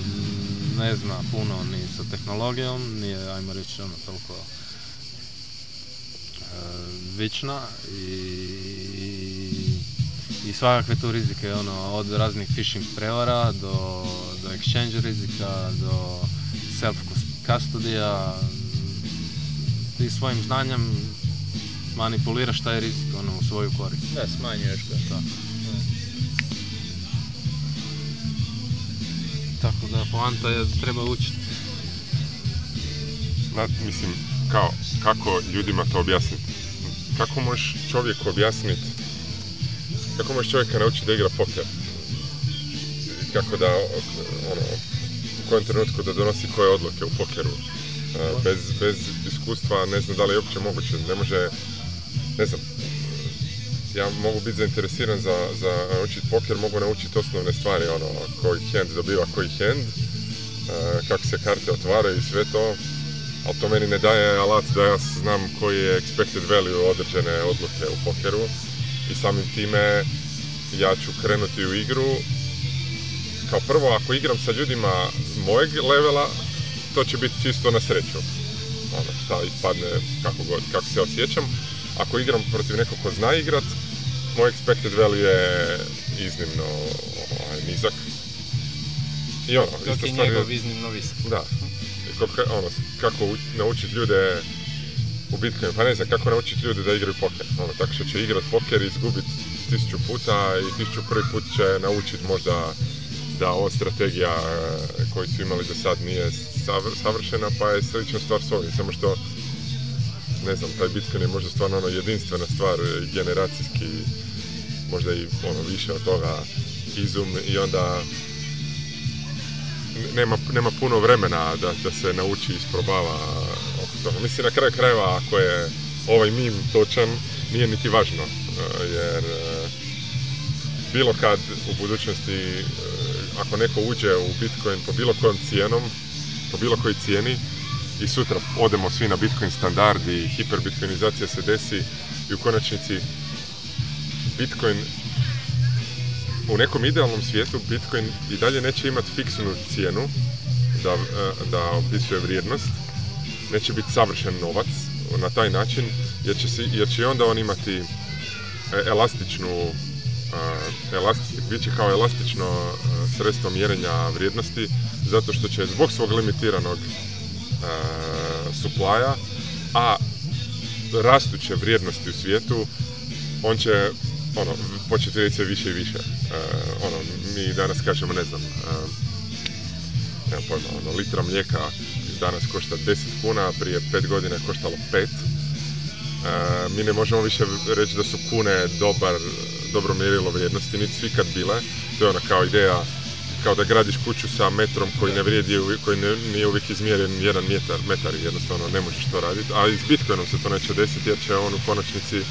ne zna puno ni sa tehnologijom, nije, ajmo reći, ono, toliko vična i, i svakakve tu rizike, ono, od raznih phishing prevara do, do exchange rizika, do self custodija ti svojim znanjem manipuliraš taj rizik ono, u svoju korist. Da, smanjuješ ga. Da. Tako da poanta je treba učiti. mislim, kao, kako ljudima to objasniti? kako možeš čovjeku objasniti, kako možeš čovjeka naučiti da igra poker? Kako da, ono, u kojem trenutku da donosi koje odluke u pokeru? Bez, bez iskustva ne znam da li je uopće moguće, ne može, ne znam, ja mogu biti zainteresiran za, za naučiti poker, mogu naučiti osnovne stvari, ono, koji hand dobiva koji hand, kako se karte otvaraju i sve to, ali to meni ne daje alat da ja znam koji je expected value određene odluke u pokeru i samim time ja ću krenuti u igru. Kao prvo, ako igram sa ljudima mojeg levela, to će biti čisto na sreću. Ono šta ispadne kako god, kako se osjećam. Ako igram protiv nekog ko zna igrat, moj expected value je iznimno ovaj, nizak. I ono, isto je njegov iznimno visok. Da, ono, kako naučiti ljude u Bitcoin, pa ne znam, kako naučiti ljude da igraju poker, ono, tako što će igrat poker i izgubit tisuću puta i tisuću prvi put će naučit možda da ova strategija e, koju su imali do sad nije savršena, pa je slična stvar s ovim, samo što ne znam, taj Bitcoin je možda stvarno ono jedinstvena stvar, e, generacijski, možda i ono više od toga izum i onda nema, nema puno vremena da, da se nauči i isprobava. Mislim, na kraju krajeva, ako je ovaj mim točan, nije niti važno, e, jer e, bilo kad u budućnosti, e, ako neko uđe u Bitcoin po bilo kojom cijenom, po bilo kojoj cijeni, i sutra odemo svi na Bitcoin standardi, i hiperbitcoinizacija se desi i u konačnici Bitcoin u nekom idealnom svijetu Bitcoin i dalje neće imati fiksnu cijenu da, eh, da opisuje vrijednost, neće biti savršen novac na taj način, jer će, si, jer će onda on imati eh, elastičnu, eh, elasti, bit će kao elastično sredstvo mjerenja vrijednosti, zato što će zbog svog limitiranog suplaja, a rastuće vrijednosti u svijetu, on će ono, početi više i više. Eh, ono, mi danas kažemo, ne znam, eh, nema pojma, ono, litra mlijeka danas košta 10 kuna, a prije 5 godina je koštalo 5. Eh, mi ne možemo više reći da su kune dobar, dobro mjerilo vrijednosti, niti svi ikad bile. To je ona kao ideja, kao da gradiš kuću sa metrom koji ne vrijedi, koji nije uvijek izmjeren jedan metar, metar jednostavno ne možeš to raditi. A i s Bitcoinom se to neće desiti jer će on u konačnici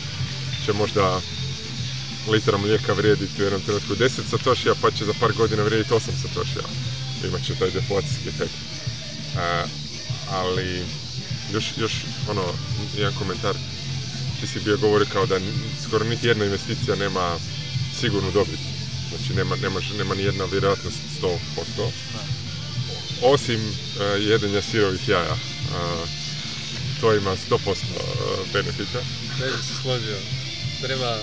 će možda litra mlijeka vrijediti u jednom trenutku 10 satošija, pa će za par godina vrijediti 8 satošija. Imat će taj deflacijski efekt. ali, još, ono, jedan komentar. Ti si bio govori kao da skoro niti jedna investicija nema sigurnu dobit. Znači, nema, nema, ni jedna vjerojatnost 100%. Osim uh, jedenja sirovih jaja. to ima 100% e, benefita. Ne bi se složio. Treba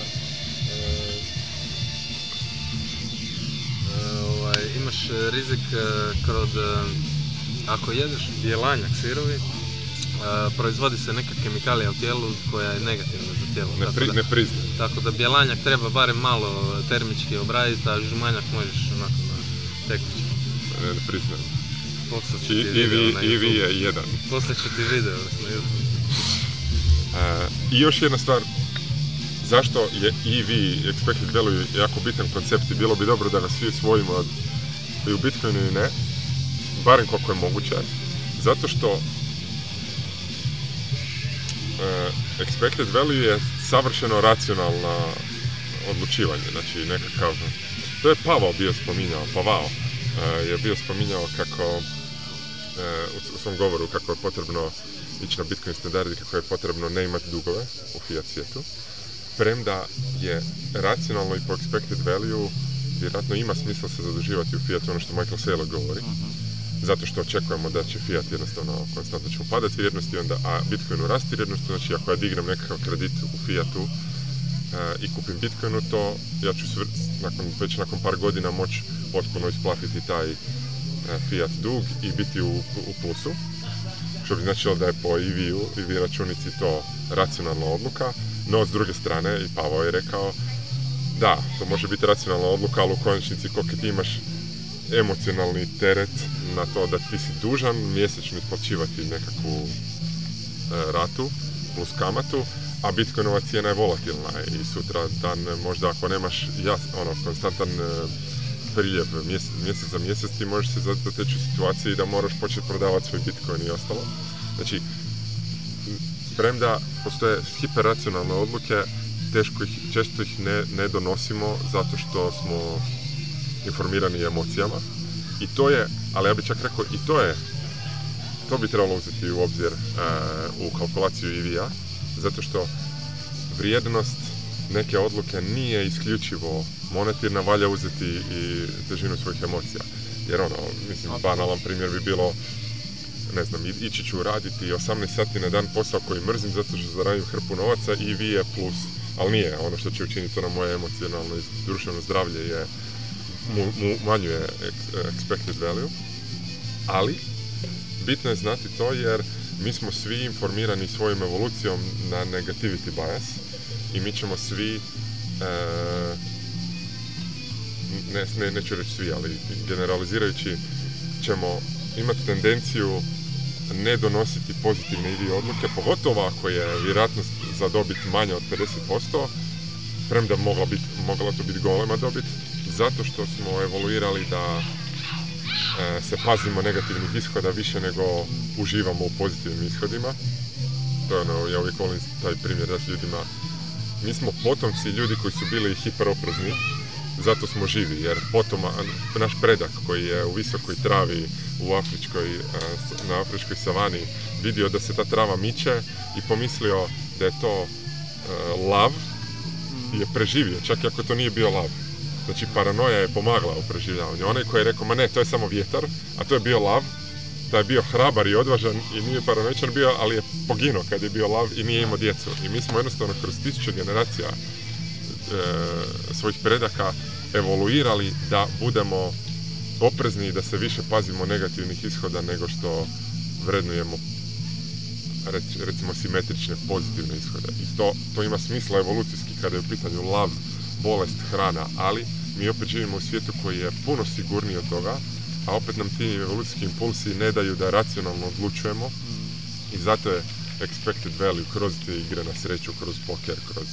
Ovaj, imaš e, rizik e, kroz, e, ako jedeš bjelanjak sirovi, proizvodi se neka kemikalija u tijelu koja je negativna za tijelo. Ne, pri, Tako da bjelanjak treba barem malo termički obraditi, a žumanjak možeš onako na tekući. Ne, ne ti I, je jedan. Poslije ću ti video I još jedna stvar, zašto je EV, Expected Value, jako bitan koncept i bilo bi dobro da ga svi usvojimo i u Bitcoinu i ne, barem koliko je moguće, zato što e, Expected Value je savršeno racionalna odlučivanje, znači nekakav... To je Pavao bio spominjao, Pavao e, je bio spominjao kako e, u svom govoru kako je potrebno ići na Bitcoin standardi, kako je potrebno ne imati dugove u fiat svijetu premda je racionalno i po expected value vjerojatno ima smisla se zaduživati u Fiatu ono što Michael Saylor govori. Mhm. Zato što očekujemo da će Fiat jednostavno konstantno će upadati vrijednosti, onda, a Bitcoinu rasti vrijednosti, znači ako ja dignem nekakav kredit u Fiatu e, i kupim Bitcoinu, to ja ću nakon, već nakon par godina moći potpuno isplatiti taj e, Fiat dug i biti u, u plusu. Što bi značilo da je po EV-u, EV računici to racionalna odluka no, s druge strane, i pavo je rekao, da, to može biti racionalna odluka, ali u konačnici koliko ti imaš emocionalni teret na to da ti si dužan mjesečno isplaćivati nekakvu e, ratu plus kamatu, a Bitcoinova cijena je volatilna i sutra dan možda ako nemaš jas, ono, konstantan e, priljev mjesec, za mjesec ti možeš se zateći u situaciji da moraš početi prodavati svoj Bitcoin i ostalo. Znači, premda postoje racionalne odluke, teško ih, često ih ne, donosimo zato što smo informirani emocijama. I to je, ali ja bih čak rekao, i to je, to bi trebalo uzeti u obzir eh, u kalkulaciju i a zato što vrijednost neke odluke nije isključivo monetirna, valja uzeti i težinu svojih emocija. Jer ono, mislim, banalan primjer bi bilo ne znam, ići ću raditi 18 sati na dan posao koji mrzim zato što zaradim hrpu novaca i vi je plus. Ali nije, ono što će učiniti na ono moje emocionalno i društveno zdravlje je, mu, manjuje expected value. Ali, bitno je znati to jer mi smo svi informirani svojim evolucijom na negativity bias i mi ćemo svi e, ne, neću reći svi, ali generalizirajući ćemo imati tendenciju ne donositi pozitivne ili odluke, pogotovo ako je vjerojatnost za dobit manja od 50%, premda mogla, bit, mogla to biti golema dobit, zato što smo evoluirali da e, se pazimo negativnih ishoda više nego uživamo u pozitivnim ishodima. To je ono, ja uvijek volim taj primjer dati ljudima. Mi smo potomci ljudi koji su bili hiperoprezni, zato smo živi, jer potom naš predak koji je u visokoj travi u Afričkoj, na Afričkoj savani vidio da se ta trava miče i pomislio da je to e, lav, mm. je preživio, čak i ako to nije bio lav. Znači paranoja je pomagla u preživljavanju. Onaj koji je rekao, ma ne, to je samo vjetar, a to je bio lav, da je bio hrabar i odvažan i nije paranoičan bio, ali je poginuo kad je bio lav i nije imao djecu. I mi smo jednostavno kroz tisuću generacija E, svojih predaka evoluirali da budemo oprezni i da se više pazimo negativnih ishoda nego što vrednujemo recimo simetrične pozitivne ishode. I to, ima smisla evolucijski kada je u pitanju lav, bolest, hrana, ali mi opet živimo u svijetu koji je puno sigurniji od toga, a opet nam ti evolucijski impulsi ne daju da racionalno odlučujemo i zato je expected value kroz te igre na sreću, kroz poker, kroz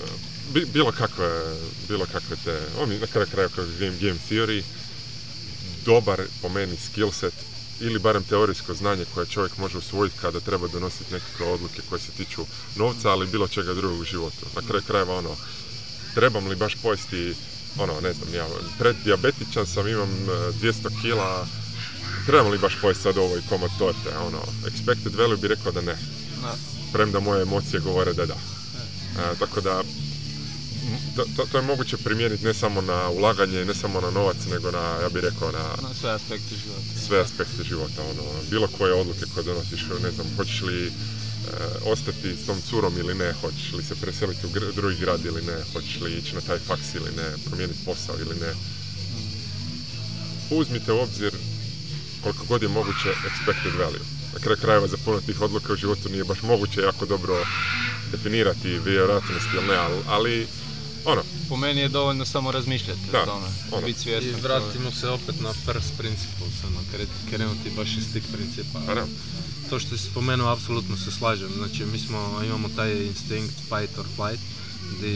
e, bilo kakve, bilo kakve te, on na kraju krajeva kao game, game theory, dobar po meni skillset ili barem teorijsko znanje koje čovjek može usvojiti kada treba donositi nekakve odluke koje se tiču novca, ali bilo čega drugog u životu. Na kraju krajeva ono, trebam li baš pojesti, ono, ne znam, ja preddiabetičan sam, imam 200 e, kila, trebam li baš pojesti sad ovo i komad torte, ono, expected value bi rekao da ne. Premda moje emocije govore da da. E, tako da, to, to, je moguće primijeniti ne samo na ulaganje, ne samo na novac, nego na, ja bih rekao, na... na sve aspekte života. Sve aspekte života, ono, bilo koje odluke koje donosiš, ono, ne znam, hoćeš li eh, ostati s tom curom ili ne, hoćeš li se preseliti u drugi grad ili ne, hoćeš li ići na taj faks ili ne, promijeniti posao ili ne. Uzmite u obzir koliko god je moguće expected value. Na kraju krajeva za puno tih odluka u životu nije baš moguće jako dobro definirati vjerojatnosti ili ne, ali ono. Po meni je dovoljno samo razmišljati da, o tome, ono. biti svjesni. I vratimo se opet na first principles, ono, krenuti baš iz tih principa. Pa to što si spomenuo, apsolutno se slažem. Znači, mi smo, imamo taj instinkt fight or flight, gdje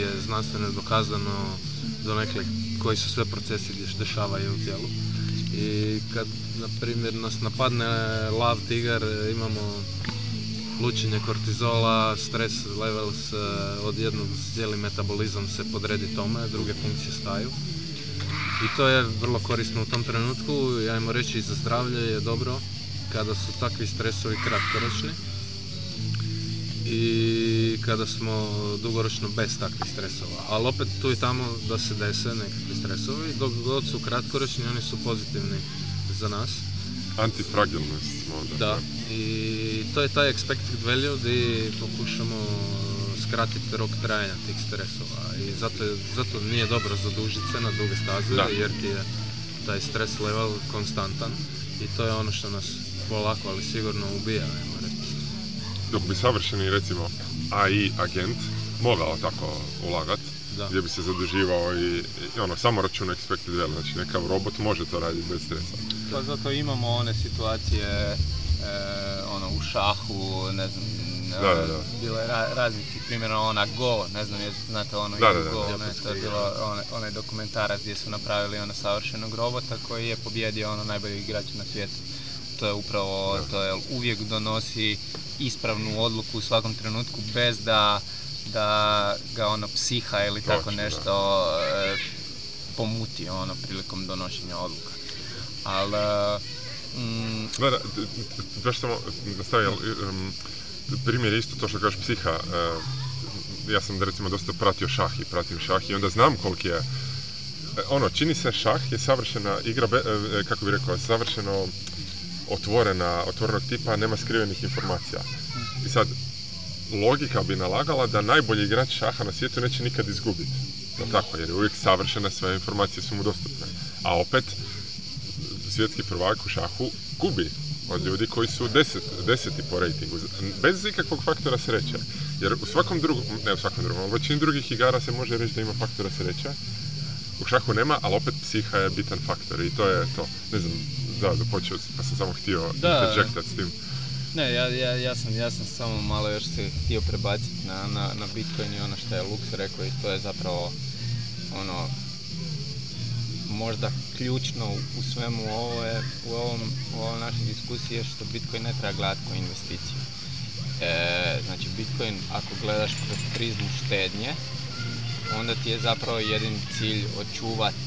je znanstveno dokazano do nekle koji su sve procesi gdje dešavaju u tijelu. I kad, na primjer, nas napadne lav tigar, imamo lučenje kortizola, stres levels e, odjednom cijeli metabolizam se podredi tome, druge funkcije staju. I to je vrlo korisno u tom trenutku, Ja ajmo reći i za zdravlje je dobro kada su takvi stresovi kratkoročni i kada smo dugoročno bez takvih stresova. Ali opet tu i tamo da se dese nekakvi stresovi, dok god su kratkoročni, oni su pozitivni za nas. Antifragilnost možda. Da, dakle. i to je taj expected value gdje pokušamo skratiti rok trajanja tih stresova i zato, zato nije dobro zadužiti se na duge staze jer ti je taj stres level konstantan i to je ono što nas polako ali sigurno ubija, Dok bi savršeni recimo AI agent mogao tako ulagati, gdje bi se zaduživao i, i ono, samo račun expected value, znači nekav robot može to raditi bez stresa. Pa zato imamo one situacije e, u šahu, ne znam, bilo je ra različitih primjera, ona Go, ne znam, je, znate ono da, Go, ono, to je bilo onaj, dokumentarac gdje su napravili ono savršenog robota koji je pobjedio ono najbolji igrač na svijetu. To je upravo to, je uvijek donosi ispravnu odluku u svakom trenutku bez da, da ga ono psiha ili tako nešto e, pomuti ono prilikom donošenja odluka. Ali e, Mm, da, baš samo, mm, mm, primjer je isto to što kažeš psiha. E, ja sam recimo dosta pratio šah i pratim šah i onda znam koliki je e, ono, čini se šah je savršena igra, e, kako bih rekao, savršeno otvorena, otvorenog tipa, nema skrivenih informacija. I sad, logika bi nalagala da najbolji igrač šaha na svijetu neće nikad izgubiti. No mhm. tako, jer je uvijek savršena, sve informacije su mu dostupne. A opet, svjetski prvak u šahu gubi od ljudi koji su deset, deseti po rejtingu, bez ikakvog faktora sreće. Jer u svakom drugom, ne u svakom drugom, u većini drugih igara se može reći da ima faktora sreće, U šahu nema, ali opet psiha je bitan faktor i to je to. Ne znam, da, počeo, pa sam samo htio interjectat s tim. Ne, ja, ja, ja, sam, ja sam samo malo još se htio prebaciti na, na, na Bitcoin i ono što je Lux rekao i to je zapravo ono možda ključno u svemu ovo je, u ovom, u našoj diskusiji je što Bitcoin ne treba gledati kao investiciju. E, znači Bitcoin ako gledaš kroz prizmu štednje, onda ti je zapravo jedin cilj očuvati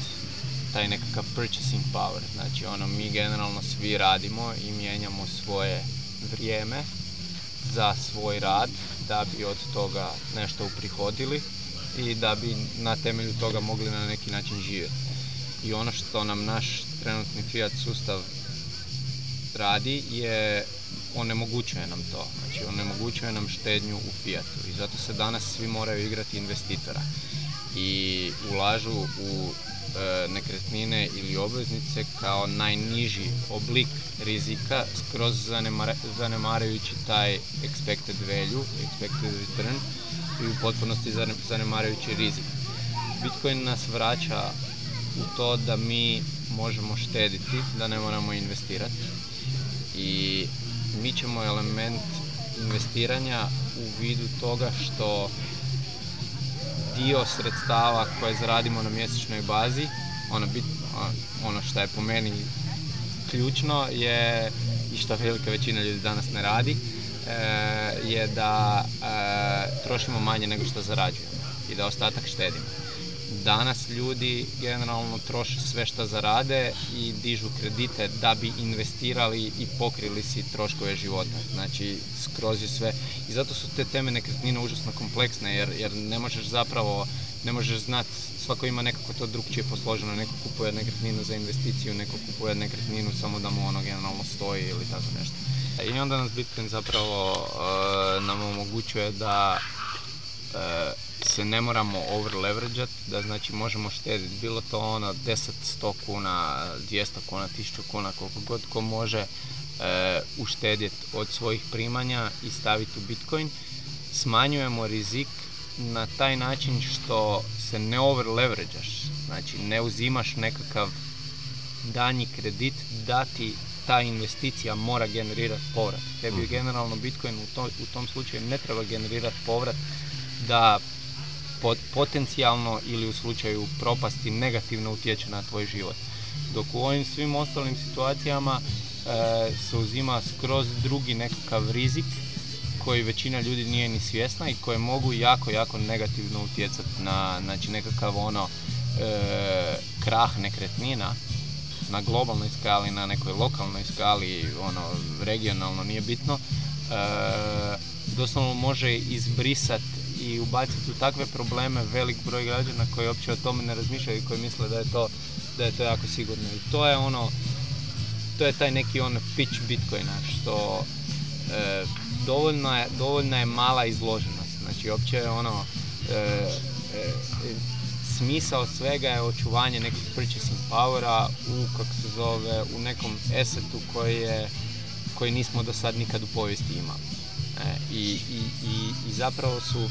taj nekakav purchasing power. Znači ono mi generalno svi radimo i mijenjamo svoje vrijeme za svoj rad da bi od toga nešto uprihodili i da bi na temelju toga mogli na neki način živjeti i ono što nam naš trenutni fiat sustav radi je onemogućuje nam to. Znači onemogućuje nam štednju u Fiatu i zato se danas svi moraju igrati investitora i ulažu u e, nekretnine ili obveznice kao najniži oblik rizika skroz zanemarajući taj expected value, expected return i u potpunosti zanemarajući rizik. Bitcoin nas vraća u to da mi možemo štediti, da ne moramo investirati. I mi ćemo element investiranja u vidu toga što dio sredstava koje zaradimo na mjesečnoj bazi, ono, bit, ono što je po meni ključno je, i što velika većina ljudi danas ne radi, e, je da e, trošimo manje nego što zarađujemo i da ostatak štedimo danas ljudi generalno troše sve što zarade i dižu kredite da bi investirali i pokrili si troškove života. Znači, skroz i sve. I zato su te teme nekretnina užasno kompleksne, jer, jer ne možeš zapravo, ne možeš znat, svako ima nekako to drugčije posloženo. Neko kupuje nekretninu za investiciju, neko kupuje nekretninu samo da mu ono generalno stoji ili tako nešto. I onda nas Bitcoin zapravo e, nam omogućuje da e, se ne moramo over da znači možemo štediti bilo to ono 10, 100 kuna, 200 kuna, 1000 kuna, koliko god ko može e, uštedjeti od svojih primanja i staviti u Bitcoin. Smanjujemo rizik na taj način što se ne over leverage-aš, znači ne uzimaš nekakav danji kredit da ti ta investicija mora generirati povrat. Tebi mhm. generalno Bitcoin u, to, u tom slučaju ne treba generirati povrat da potencijalno ili u slučaju propasti negativno utječe na tvoj život. Dok u ovim svim ostalim situacijama e, se uzima skroz drugi nekakav rizik koji većina ljudi nije ni svjesna i koje mogu jako, jako negativno utjecati na znači, nekakav ono e, krah nekretnina na globalnoj skali, na nekoj lokalnoj skali, ono, regionalno, nije bitno, e, doslovno može izbrisati i ubaciti u takve probleme velik broj građana koji uopće o tome ne razmišljaju i koji misle da je to, da je to jako sigurno. I to je ono, to je taj neki on pitch Bitcoina što e, dovoljna, je, mala izloženost. Znači uopće ono, e, e, e, smisao svega je očuvanje nekog purchasing powera u, kako se zove, u nekom esetu koji je koji nismo do sad nikad u povijesti imali. E, i, i, i zapravo su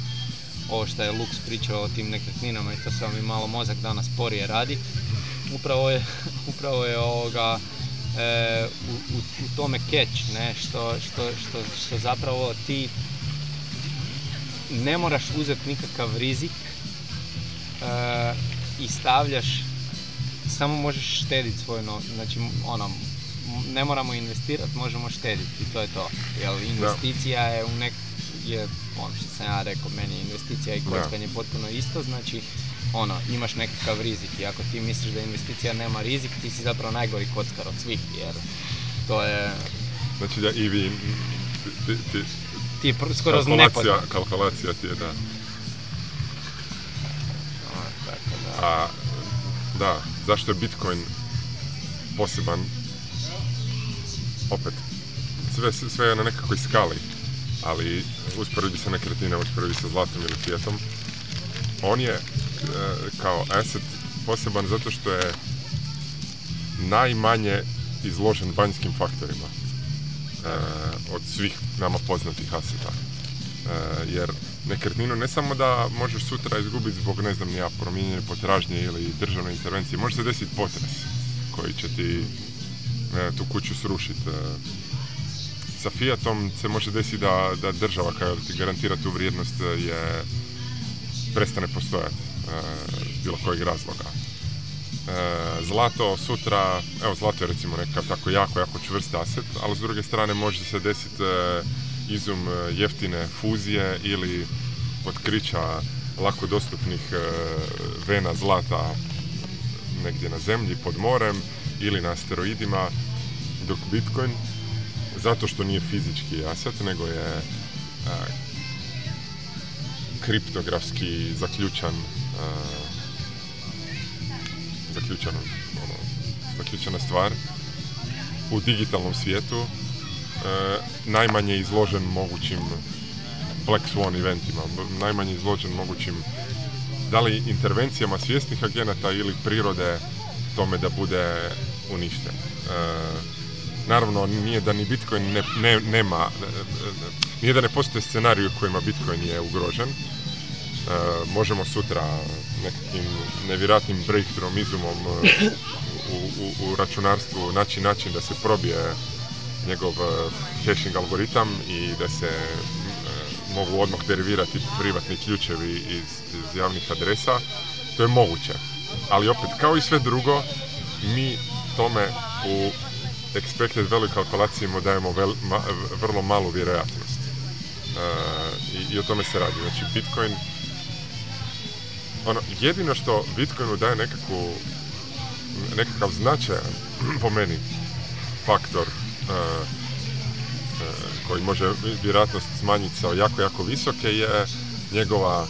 ovo što je Lux pričao o tim nekretninama i to sam i malo mozak danas porije radi. Upravo je, upravo je ovoga e, u, u, tome catch, ne, što, što, što, zapravo ti ne moraš uzeti nikakav rizik e, i stavljaš, samo možeš štediti svoj novce, znači ono, ne moramo investirati, možemo štediti i to je to. Jer investicija je u nek... je ono što sam ja rekao, meni investicija i kockanje potpuno isto, znači ono, imaš nekakav rizik i ako ti misliš da investicija nema rizik, ti si zapravo najgori kockar od svih, jer to je... Znači da i vi... Ti, ti, ti skoro kalkulacija, kalkulacija ti je, da. Ono, da. da, zašto je Bitcoin poseban opet, sve, sve je na nekakvoj skali, ali usporedbi sa nekretninom, usporedbi sa zlatom ili pijetom, on je e, kao asset poseban zato što je najmanje izložen vanjskim faktorima e, od svih nama poznatih aseta. E, jer nekretninu ne samo da možeš sutra izgubiti zbog, ne znam, ja, promijenjene potražnje ili državne intervencije, može se desiti potres koji će ti tu kuću srušiti. E, sa Fiatom se može desiti da, da država koja ti garantira tu vrijednost e, je prestane postojati e, iz bilo kojeg razloga. Zlato sutra, evo zlato je recimo neka tako jako, jako čvrst aset, ali s druge strane može se desiti izum jeftine fuzije ili otkrića lako dostupnih vena zlata negdje na zemlji, pod morem, ili na steroidima dok Bitcoin, zato što nije fizički asset, nego je e, kriptografski zaključan e, ono, a, stvar u digitalnom svijetu e, najmanje izložen mogućim Black Swan eventima, najmanje izložen mogućim da li intervencijama svjesnih agenata ili prirode tome da bude uništen. E, naravno, nije da ni Bitcoin ne, nema, e, e, nije da ne postoje scenariju u kojima Bitcoin je ugrožen. Možemo sutra nekakvim nevjerojatnim breakthroughom, izumom u, u, u računarstvu naći način da se probije njegov hashing algoritam i da se mogu odmah derivirati privatni ključevi iz, iz javnih adresa. To je moguće ali opet, kao i sve drugo, mi tome u expected value kalkulaciji mu dajemo vrlo malu vjerojatnost. E, i, o tome se radi. Znači, Bitcoin, ono, jedino što Bitcoinu daje nekakav značajan, po meni, faktor e, e, koji može vjerojatnost smanjiti sa jako, jako visoke je njegova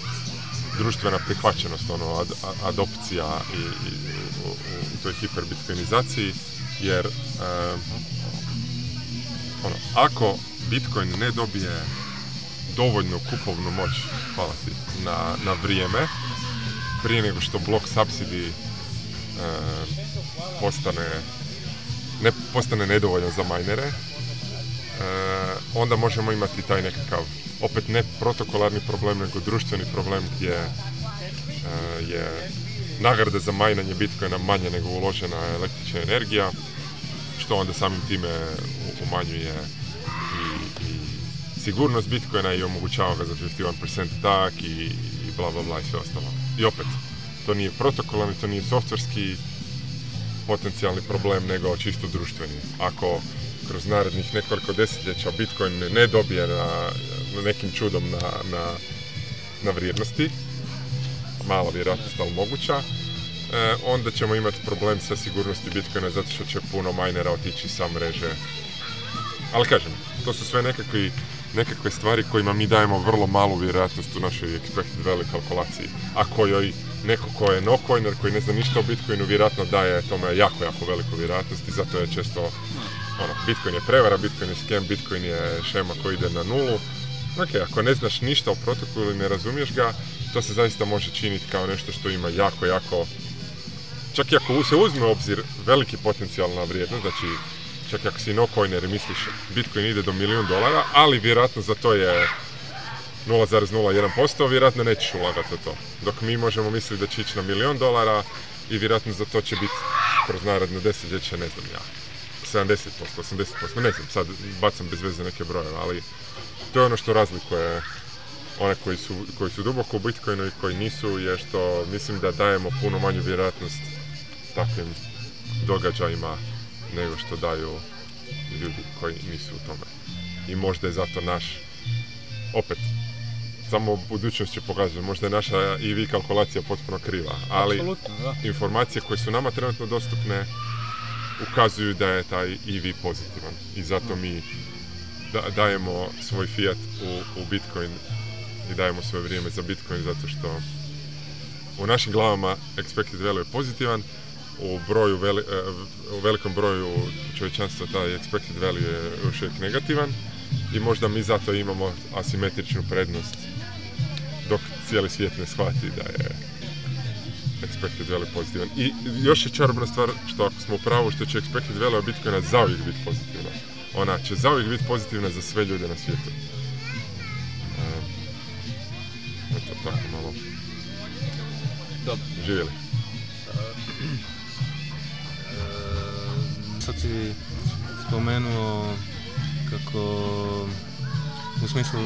društvena prihvaćenost, ono, ad, adopcija i, i u, u, toj hiperbitcoinizaciji, jer eh, ono, ako Bitcoin ne dobije dovoljnu kupovnu moć, hvala ti, na, na vrijeme, prije nego što blok subsidi e, postane ne postane nedovoljan za majnere, Eh, onda možemo imati taj nekakav, opet ne protokolarni problem, nego društveni problem gdje eh, je nagrada za majnanje bitcoina manje nego uložena električna energija, što onda samim time umanjuje i, i sigurnost bitcoina i omogućava ga za 51% tak i, i bla bla bla i sve ostalo. I opet, to nije protokolarni, to nije softverski potencijalni problem, nego čisto društveni. Ako kroz narednih nekoliko desetljeća Bitcoin ne dobije na, nekim čudom na, na, na vrijednosti, mala vjerojatnost, ali moguća, e, onda ćemo imati problem sa sigurnosti Bitcoina zato što će puno minera otići sa mreže. Ali kažem, to su sve nekakve stvari kojima mi dajemo vrlo malu vjerojatnost u našoj expected value kalkulaciji, a kojoj neko ko je no coiner, koji ne zna ništa o Bitcoinu, vjerojatno daje tome jako, jako veliku vjerojatnost i zato je često ono, Bitcoin je prevara, Bitcoin je scam, Bitcoin je šema koji ide na nulu. Ok, ako ne znaš ništa o protokolu ili ne razumiješ ga, to se zaista može činiti kao nešto što ima jako, jako... Čak i ako se uzme u obzir veliki potencijalna vrijednost, znači čak i ako si no coiner i misliš Bitcoin ide do milijun dolara, ali vjerojatno za to je 0,01%, vjerojatno nećeš ulagati u to. Dok mi možemo misliti da će ići na milijun dolara i vjerojatno za to će biti kroz naredno desetljeće, ne znam ja, 70%, 80%, ne znam, sad bacam bez veze neke brojeve, ali to je ono što razlikuje one koji su, koji su duboko u Bitcoinu i koji nisu, je što mislim da dajemo puno manju vjerojatnost takvim događajima nego što daju ljudi koji nisu u tome. I možda je zato naš, opet, samo budućnost će pokazati, možda je naša i vi kalkulacija potpuno kriva, ali informacije koje su nama trenutno dostupne ukazuju da je taj EV pozitivan i zato mm. mi dajemo svoj fiat u, u Bitcoin i dajemo svoje vrijeme za Bitcoin zato što u našim glavama expected value je pozitivan, u, broju e, velikom broju čovječanstva taj expected value je još uvijek negativan i možda mi zato imamo asimetričnu prednost dok cijeli svijet ne shvati da je expected value pozitivan. I još je čarobna stvar što ako smo u pravu što će expected value Bitcoina zauvijek biti pozitivna. Ona će zauvijek biti pozitivna za sve ljude na svijetu. Ehm, eto, tako malo. Dobro. Živjeli. Ehm, sad si spomenuo kako u smislu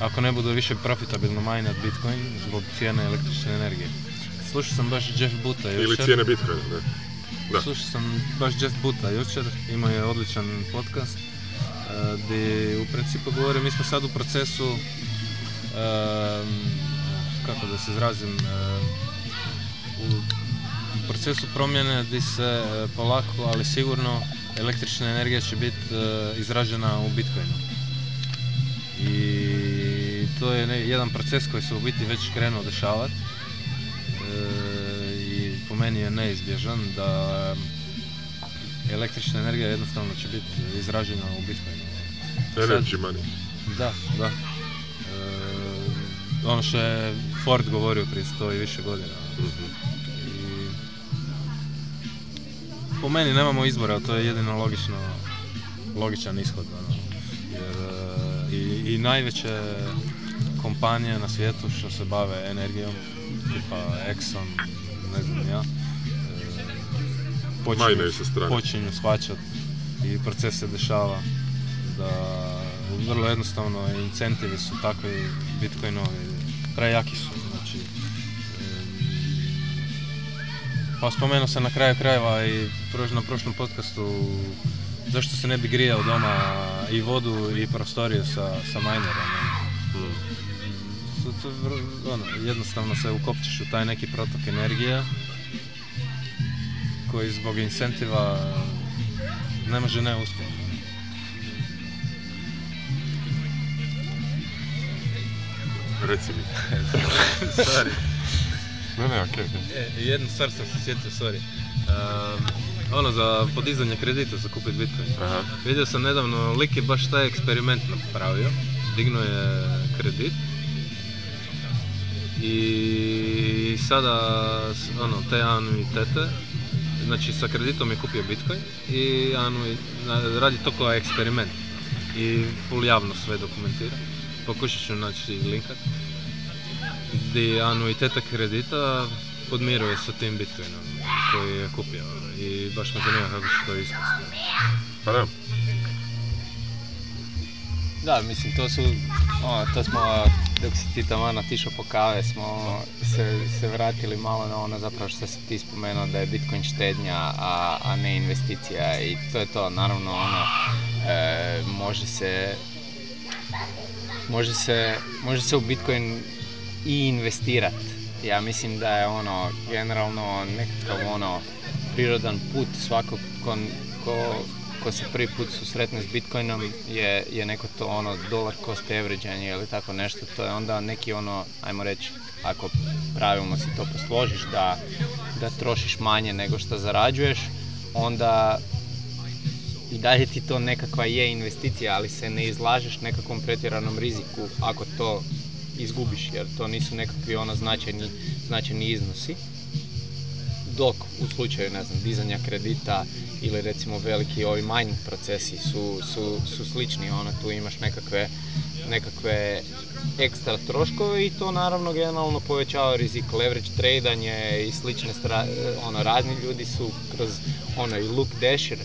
ako ne bude više profitabilno majnat Bitcoin zbog cijene električne energije. Slušao sam baš Jeff Buta jučer. Ili Slušao sam baš Jeff Buta jučer, imao je odličan podcast gdje u principu govorio, mi smo sad u procesu e, kako da se izrazim e, u procesu promjene gdje se e, polako, ali sigurno električna energija će biti izražena u Bitcoinu. I to je jedan proces koji se u biti već krenuo dešavati i po meni je neizbježan da električna energija jednostavno će biti izražena u Bitcoinu. Energy money. Da, da. E, ono što je Ford govorio prije sto i više godina. Mhm. po meni nemamo izbora, to je jedino logično, logičan ishod. Ono. E, i, I najveće kompanije na svijetu što se bave energijom tipa Exxon, ne znam ja, e, počinju, počinju shvaćati i proces se dešava da vrlo jednostavno incentivi su takvi bitcoinovi, prejaki su, znači, pa spomenuo sam na kraju krajeva i na prošlom podcastu zašto se ne bi grijao doma i vodu i prostoriju sa, sa minerom to ono, jednostavno se ukopčiš u taj neki protok energije koji zbog incentiva ne može ne uspjeti. Reci mi. sorry. Ne, ne, okay. E, jednu stvar sam se sjetio, sorry. Ehm, ono za podizanje kredita za kupiti Bitcoin. Aha. Vidio sam nedavno, lik baš taj eksperiment napravio. Dignuo je kredit i sada ono, te anuitete, znači sa kreditom je kupio Bitcoin i anuit, radi to kao eksperiment i full javno sve dokumentira. Pokušat ću naći linka gdje anuiteta kredita podmiruje sa tim Bitcoinom koji je kupio ono, i baš me zanima kako će to ispustiti. Pa da. Da, mislim, to su, ono, to smo, dok si ti tamo natišao ono, po kave, smo ono, se, se, vratili malo na ono zapravo što si ti spomenuo da je Bitcoin štednja, a, a ne investicija i to je to, naravno, ono, e, može se, može se, može se u Bitcoin i investirati. Ja mislim da je ono, generalno, nekakav ono, prirodan put svakog ko, ko ko se prvi put susretne s Bitcoinom je, je neko to ono dolar cost average ili tako nešto, to je onda neki ono, ajmo reći, ako pravilno si to posložiš, da, da trošiš manje nego što zarađuješ, onda i dalje ti to nekakva je investicija, ali se ne izlažeš nekakvom pretjeranom riziku ako to izgubiš, jer to nisu nekakvi ono značajni, značajni iznosi dok u slučaju, ne znam, dizanja kredita ili recimo veliki ovi mining procesi su, su, su slični, ono tu imaš nekakve, nekakve ekstra troškove i to naravno generalno povećava rizik leverage tradanje i slične stra, ono razni ljudi su kroz ono i Luke Dasher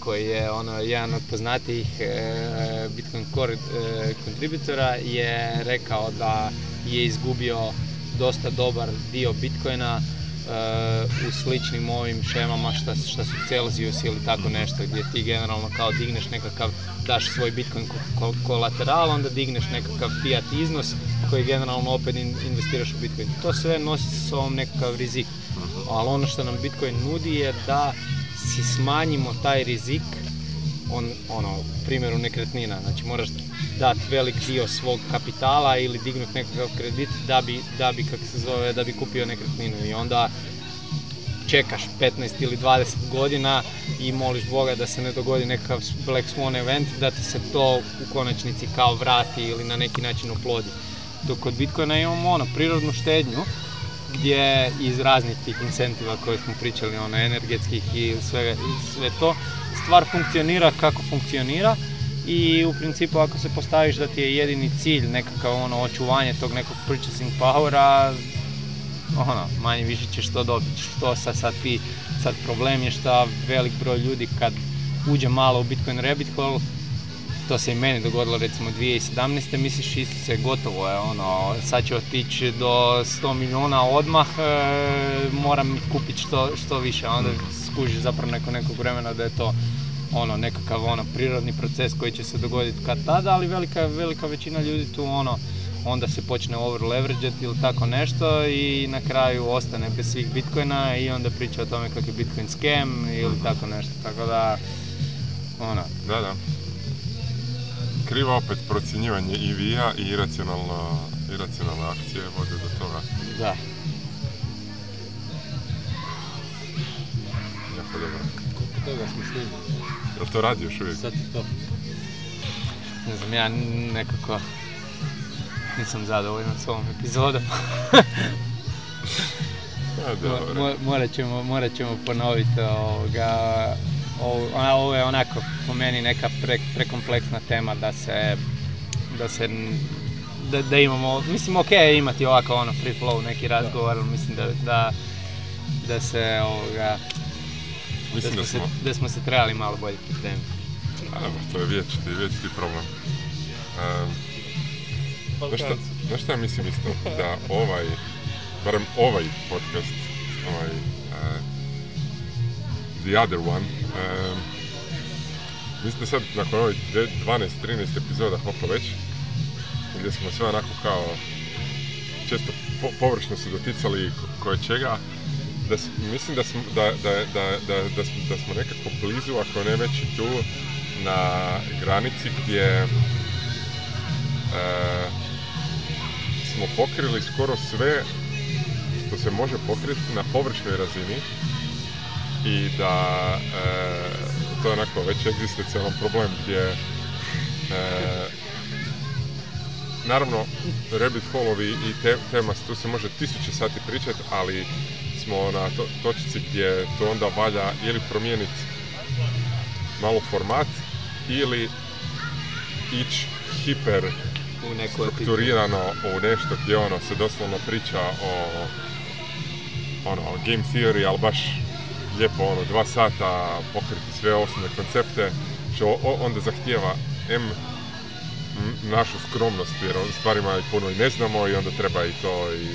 koji je ono jedan od poznatijih e, Bitcoin Core e, je rekao da je izgubio dosta dobar dio Bitcoina E, u sličnim ovim šemama šta, šta su Celsius ili tako nešto gdje ti generalno kao digneš nekakav, daš svoj Bitcoin kolateral, onda digneš nekakav fiat iznos koji generalno opet investiraš u Bitcoin. To sve nosi sa sobom nekakav rizik, mhm. ali ono što nam Bitcoin nudi je da si smanjimo taj rizik on, ono, primjeru nekretnina, znači moraš dati velik dio svog kapitala ili dignuti nekakav kredit da bi, da bi kako se zove, da bi kupio nekretninu i onda čekaš 15 ili 20 godina i moliš Boga da se ne dogodi nekakav Black Swan event, da ti se to u konačnici kao vrati ili na neki način oplodi. Dok kod Bitcoina imamo ono, prirodnu štednju, gdje iz raznih tih incentiva koje smo pričali, ono, energetskih i sve, sve to, stvar funkcionira kako funkcionira i u principu ako se postaviš da ti je jedini cilj nekakav ono očuvanje tog nekog purchasing powera, ono, manje više ćeš to dobiti. Što sad, sad ti, sad problem je šta velik broj ljudi kad uđe malo u Bitcoin rabbit to se i meni dogodilo recimo 2017. Misliš isto se gotovo je ono, sad će otići do 100 milijuna odmah, e, moram kupiti što, što više, onda mm skuži zapravo neko nekog vremena da je to ono nekakav ono prirodni proces koji će se dogoditi kad tada, ali velika, velika većina ljudi tu ono onda se počne over leverageati ili tako nešto i na kraju ostane bez svih bitcoina i onda priča o tome kako je bitcoin scam ili mhm. tako nešto, tako da ono. Da, da. Krivo opet procjenjivanje EV-a i iracionalne akcije vode do toga. Da. jako dobro. Kako toga smo snimili? Jel to radi još uvijek? Sad je to. Ne znam, ja nekako nisam zadovoljan s ovom epizodom. morat, ćemo, morat ponoviti ovoga, ovo je onako po meni neka pre, prekompleksna tema da se, da se da, da imamo, mislim ok imati ovako ono free flow neki razgovor, ali mislim da, da, da se ovoga, Mislim da smo, da, smo... se trebali malo bolje pripremiti. Evo, to je vječiti, vječiti problem. Um, znaš, šta, šta ja mislim isto? Da ovaj, barem ovaj podcast, ovaj, e, the other one, um, mislim da sad nakon ovih 12-13 epizoda, hvala već, gdje smo sve onako kao često površno se doticali koje čega, da, mislim da smo, da, da, da, smo nekako blizu, ako ne već tu, na granici gdje e, smo pokrili skoro sve što se može pokriti na površnoj razini i da e, to je onako već egzistencijalan problem gdje e, naravno rabbit holovi i te, tema tu se može tisuće sati pričati, ali smo na točici gdje to onda valja ili promijeniti malo format ili ići hiper u strukturirano u nešto gdje ono se doslovno priča o ono, game theory, ali baš lijepo ono, dva sata pokriti sve osnovne koncepte, što onda zahtijeva M našu skromnost, jer o stvarima puno i ne znamo i onda treba i to i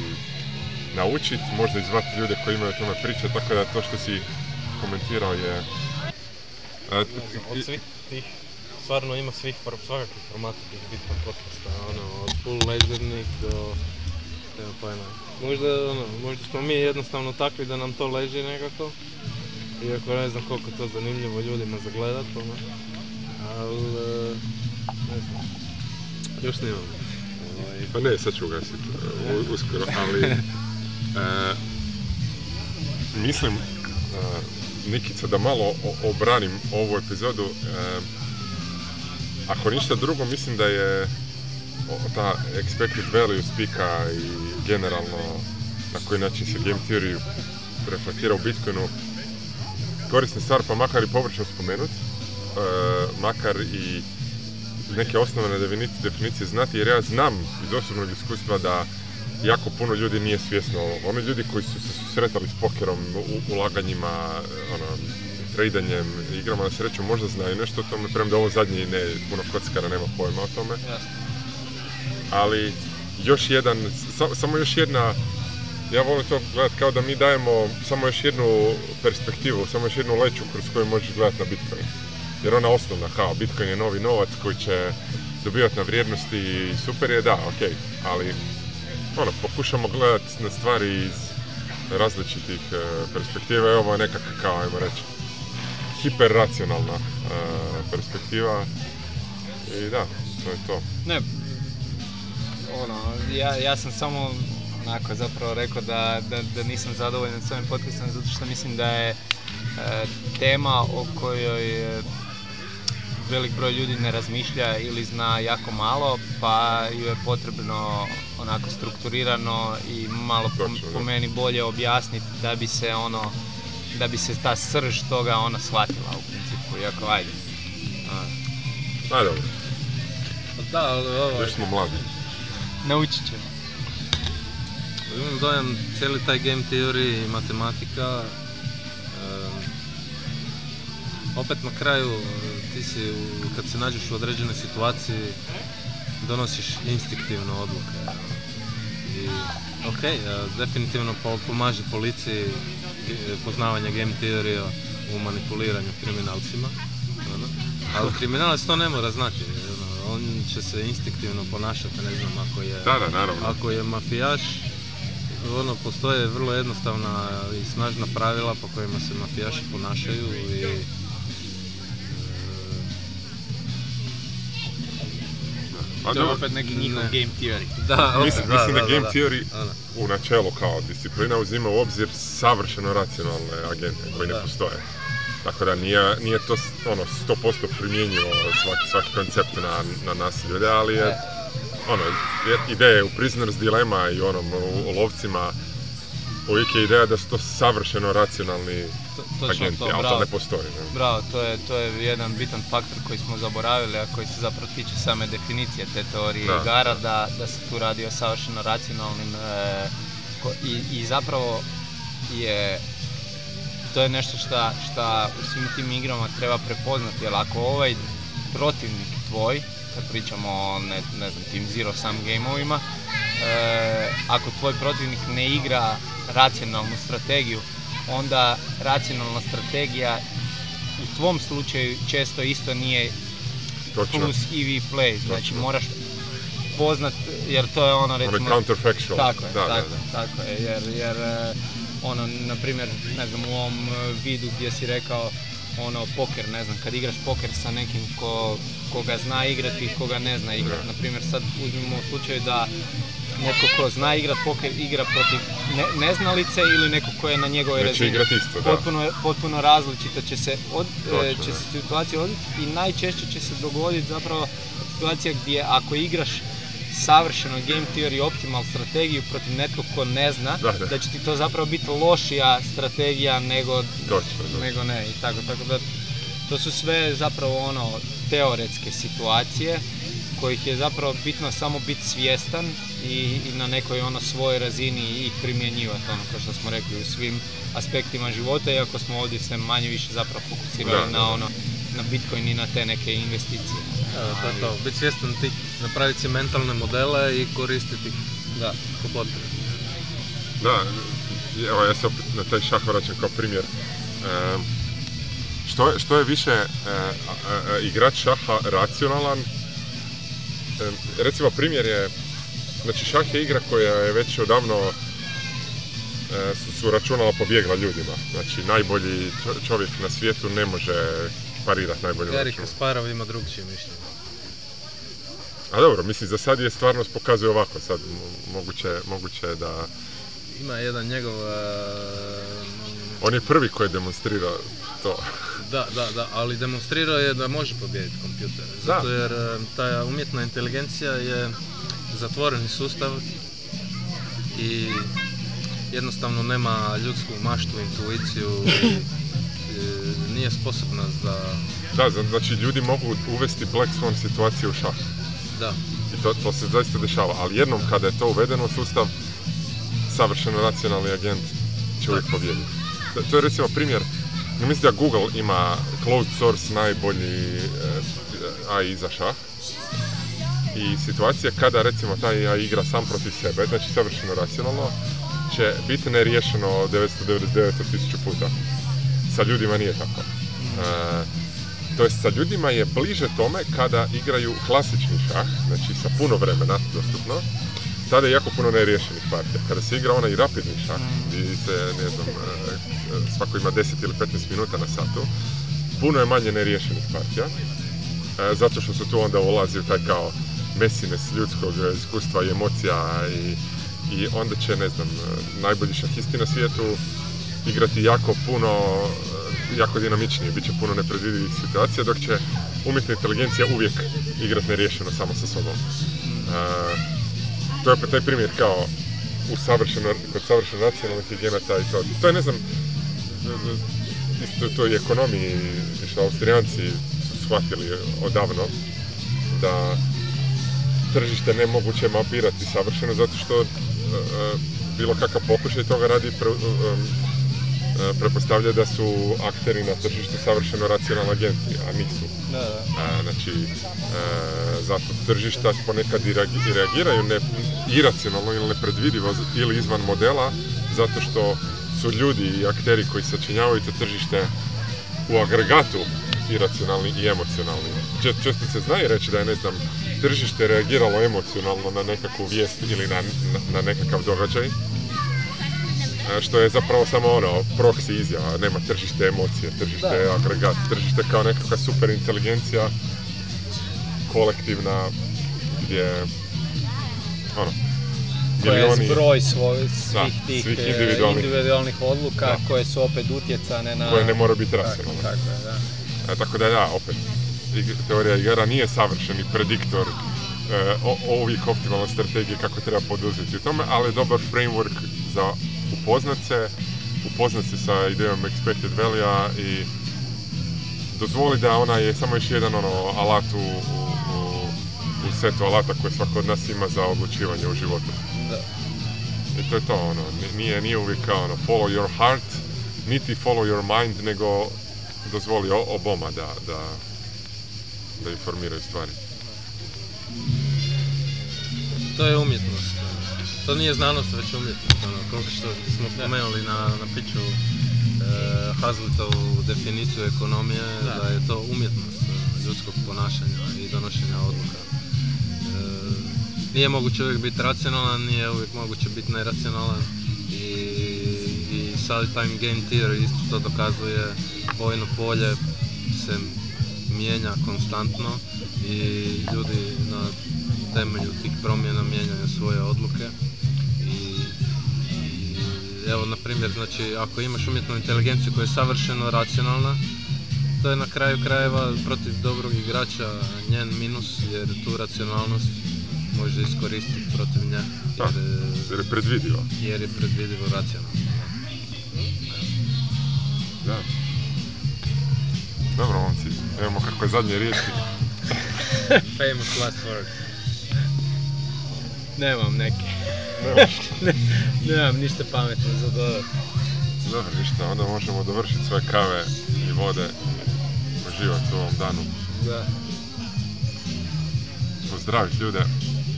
naučiti, možda zvati ljude koji imaju o tome priče, tako da to što si komentirao je... E, od svih tih, stvarno ima svih, svakakvih formata tih bitva podcasta, ono, od full ležernih do... Evo Možda, ono, možda smo mi jednostavno takvi da nam to leži nekako. Iako ne znam koliko to zanimljivo ljudima za gledat, ono. Ali, e, ne znam. Još nemam. Ovaj, pa ne, sad ću ugasiti e, uskoro, ali E, mislim, e, Nikica, da malo obranim ovu epizodu. E, ako ništa drugo, mislim da je ta expected value spika i generalno na koji način se game theory reflektira u Bitcoinu korisna stvar, pa makar i površno spomenut, e, makar i neke osnovne definicije znati, jer ja znam iz osobnog iskustva da jako puno ljudi nije svjesno ovo. Oni ljudi koji su se susretali s pokerom, ulaganjima, ono, tradanjem, igrama na sreću, možda znaju nešto o tome, premda ovo zadnje ne, puno kockara nema pojma o tome. Ali još jedan, samo još jedna, ja volim to gledati kao da mi dajemo samo još jednu perspektivu, samo još jednu leću kroz koju možeš gledati na Bitcoin. Jer ona osnovna, kao, Bitcoin je novi novac koji će dobivati na vrijednosti i super je, da, ok, ali ono, pokušamo gledati na stvari iz različitih e, perspektiva. ovo je nekako kao, ajmo reći, hiperracionalna e, perspektiva. I da, to je to. Ne, ono, ja, ja sam samo onako zapravo rekao da, da, da nisam zadovoljan s ovim podcastom zato što mislim da je e, tema o kojoj velik broj ljudi ne razmišlja ili zna jako malo pa ju je potrebno onako strukturirano i malo po, meni bolje objasniti da bi se ono da bi se ta srž toga ona shvatila u principu, iako ajde. Pa dobro. Da, ali ovo... smo mladi. Naučit ćemo. Imam dojam, cijeli taj game theory i matematika, opet na kraju e, ti si kad se nađeš u određenoj situaciji donosiš instiktivno odluke Ok, e, definitivno pomaže policiji e, poznavanje game teorija u manipuliranju kriminalcima. Ono. Ali kriminalac to ne mora znati. Ono, on će se instinktivno ponašati, ne znam, ako je, da, da, naravno. Ako je mafijaš, ono, postoje vrlo jednostavna i snažna pravila po kojima se mafijaši ponašaju i to je opet neki njihov game theory. Da, Mislim, mislim da, da, da game theory u načelu kao disciplina uzima u obzir savršeno racionalne agente koji ne postoje. Tako da nije, nije to ono 100% primjenjivo svaki, svaki koncept na, na nas ljude, ali je ono, ideje u Prisoner's Dilemma i onom u, u lovcima uvijek je ideja da su to savršeno racionalni agenti, ali bravo. to ne postoji. Bravo, to je, to je jedan bitan faktor koji smo zaboravili, a koji se zapravo tiče same definicije te teorije igara, da. se tu radi o savršeno racionalnim e, i, zapravo je to je nešto što u svim tim igrama treba prepoznati, jer ako ovaj protivnik tvoj, kad pričamo o ne, znam, tim Zero sam game-ovima, e, ako tvoj protivnik ne igra racionalnu strategiju, onda racionalna strategija u tvom slučaju često isto nije Točno. plus EV play, znači moraš poznat, jer to je ono recimo... Ono counterfactual. Tako je, da, tako, jer, jer eh, ono, na primjer, ne znam, u ovom eh, vidu gdje si rekao ono poker, ne znam, kad igraš poker sa nekim ko, ga zna igrati i ko ga ne zna igrati. Na primjer, sad uzmimo u slučaju da Netko ko zna igrat poker igra protiv ne, neznalice ili neko ko je na njegove razini isto, da. Potpuno, potpuno će se, od, e, će se situacija odviti i najčešće će se dogoditi zapravo situacija gdje ako igraš savršeno game theory optimal strategiju protiv netko ko ne zna, da, će ti to zapravo biti lošija strategija nego, nego ne i tako, tako da to su sve zapravo ono teoretske situacije kojih je zapravo bitno samo biti svjestan i, i na nekoj ono svojoj razini i primjenjivati, ono kao što smo rekli u svim aspektima života, iako smo ovdje se manje više zapravo fokusirali na ono na Bitcoin i na te neke investicije. Da, e, to to, biti svjestan ti, napraviti si mentalne modele i koristiti ih da. po Da, evo ja se opet na taj šah vraćam kao primjer. E, što, je, što je više e, e, igrač šaha racionalan, recimo primjer je, znači šah je igra koja je već odavno e, su, su računala pobjegla ljudima. Znači najbolji čovjek na svijetu ne može parirati najboljim Garry Kasparov ima drugčije mišljenje. A dobro, mislim za sad je stvarnost pokazuje ovako, sad moguće, moguće da... Ima jedan njegov... Uh... On je prvi koji je demonstrirao to. Da, da, da, ali demonstrirao je da može pobijediti kompjuter. Zato jer e, ta umjetna inteligencija je zatvoreni sustav i jednostavno nema ljudsku maštu, intuiciju i, nije sposobna za... Da, znači ljudi mogu uvesti Black Swan situaciju u šah. Da. I to, se zaista dešava, ali jednom kada je to uvedeno u sustav, savršeno racionalni agent će uvijek pobijediti. To je recimo primjer mislim da Google ima closed source najbolji eh, AI za šah. I situacija kada recimo taj AI igra sam protiv sebe, znači savršeno racionalno, će biti neriješeno 999.000 puta. Sa ljudima nije tako. Eh, to jest sa ljudima je bliže tome kada igraju klasični šah, znači sa puno vremena dostupno, tada je jako puno neriješenih partija. Kada se igra onaj rapidni šah, mm. gdje se, ne znam, eh, svako ima 10 ili 15 minuta na satu, puno je manje neriješenih partija, e, zato što se tu onda ulazi u taj kao mesines ljudskog iskustva i emocija i, onda će, ne znam, najbolji šahisti na svijetu igrati jako puno, e, jako dinamičnije, bit će puno nepredvidivih situacija, dok će umjetna inteligencija uvijek igrati neriješeno samo sa sobom. E, to je opet taj primjer kao u kod savršenog nacionalnih higijenata i to. To je, ne znam, isto to i ekonomiji, što Austrijanci su shvatili odavno, da tržište nemoguće mapirati savršeno, zato što e, e, bilo kakav pokušaj toga radi pre, e, prepostavlja da su akteri na tržištu savršeno racionalni agenti, a nisu. Da, znači, zato tržišta ponekad i reagiraju ne, iracionalno ili nepredvidivo ili izvan modela, zato što su ljudi i akteri koji sačinjavaju to tržište u agregatu iracionalni i emocionalni. Često se i reći da je, ne znam, tržište reagiralo emocionalno na nekakvu vijest ili na, na, nekakav događaj, što je zapravo samo ono, proksi izjava, nema tržište emocije, tržište je agregat, tržište kao nekakva super inteligencija kolektivna gdje ono, koja je zbroj svih tih e, individualnih. odluka koje su opet utjecane na... Koje ne mora biti racionalne. Tako, da. E, tako da ja opet, teorija igara nije savršeni prediktor e, ovih optimalne strategije kako treba poduzeti u tome, ali dobar framework za upoznat se, upoznat se sa idejom expected value i dozvoli da ona je samo još jedan ono, alat u, u, u setu alata koje svako od nas ima za odlučivanje u životu. Da. I e, to je to ono, nije, nije uvijek kao ono, follow your heart, niti follow your mind, nego dozvoli oboma da, da, da informiraju stvari. To je umjetnost. To nije znanost, već umjetnost. Ono, koliko što smo spomenuli na, na piću e, definiciju ekonomije, da je to umjetnost e, ljudskog ponašanja i donošenja odluka nije moguće uvijek biti racionalan, nije uvijek moguće biti neracionalan i, sad time game tier isto to dokazuje, Vojno polje se mijenja konstantno i ljudi na temelju tih promjena mijenjaju svoje odluke evo na primjer znači ako imaš umjetnu inteligenciju koja je savršeno racionalna to je na kraju krajeva protiv dobrog igrača njen minus jer tu racionalnost može iskoristiti protiv nje. Jer, jer je predvidivo. Jer je predvidivo racionalno. Da. Dobro, momci, evo kako je zadnje riječi. Famous last word. Nemam neke. Nemam. ništa pametno za dodat. Dobro, ništa, onda možemo dovršiti sve kave i vode. Uživati u ovom danu. Da. Pozdraviti ljude.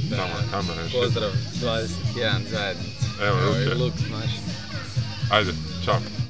Da, kamera još. Pozdrav, 21 zajednici Evo, Evo ruke. i luk naš. Ajde, čao.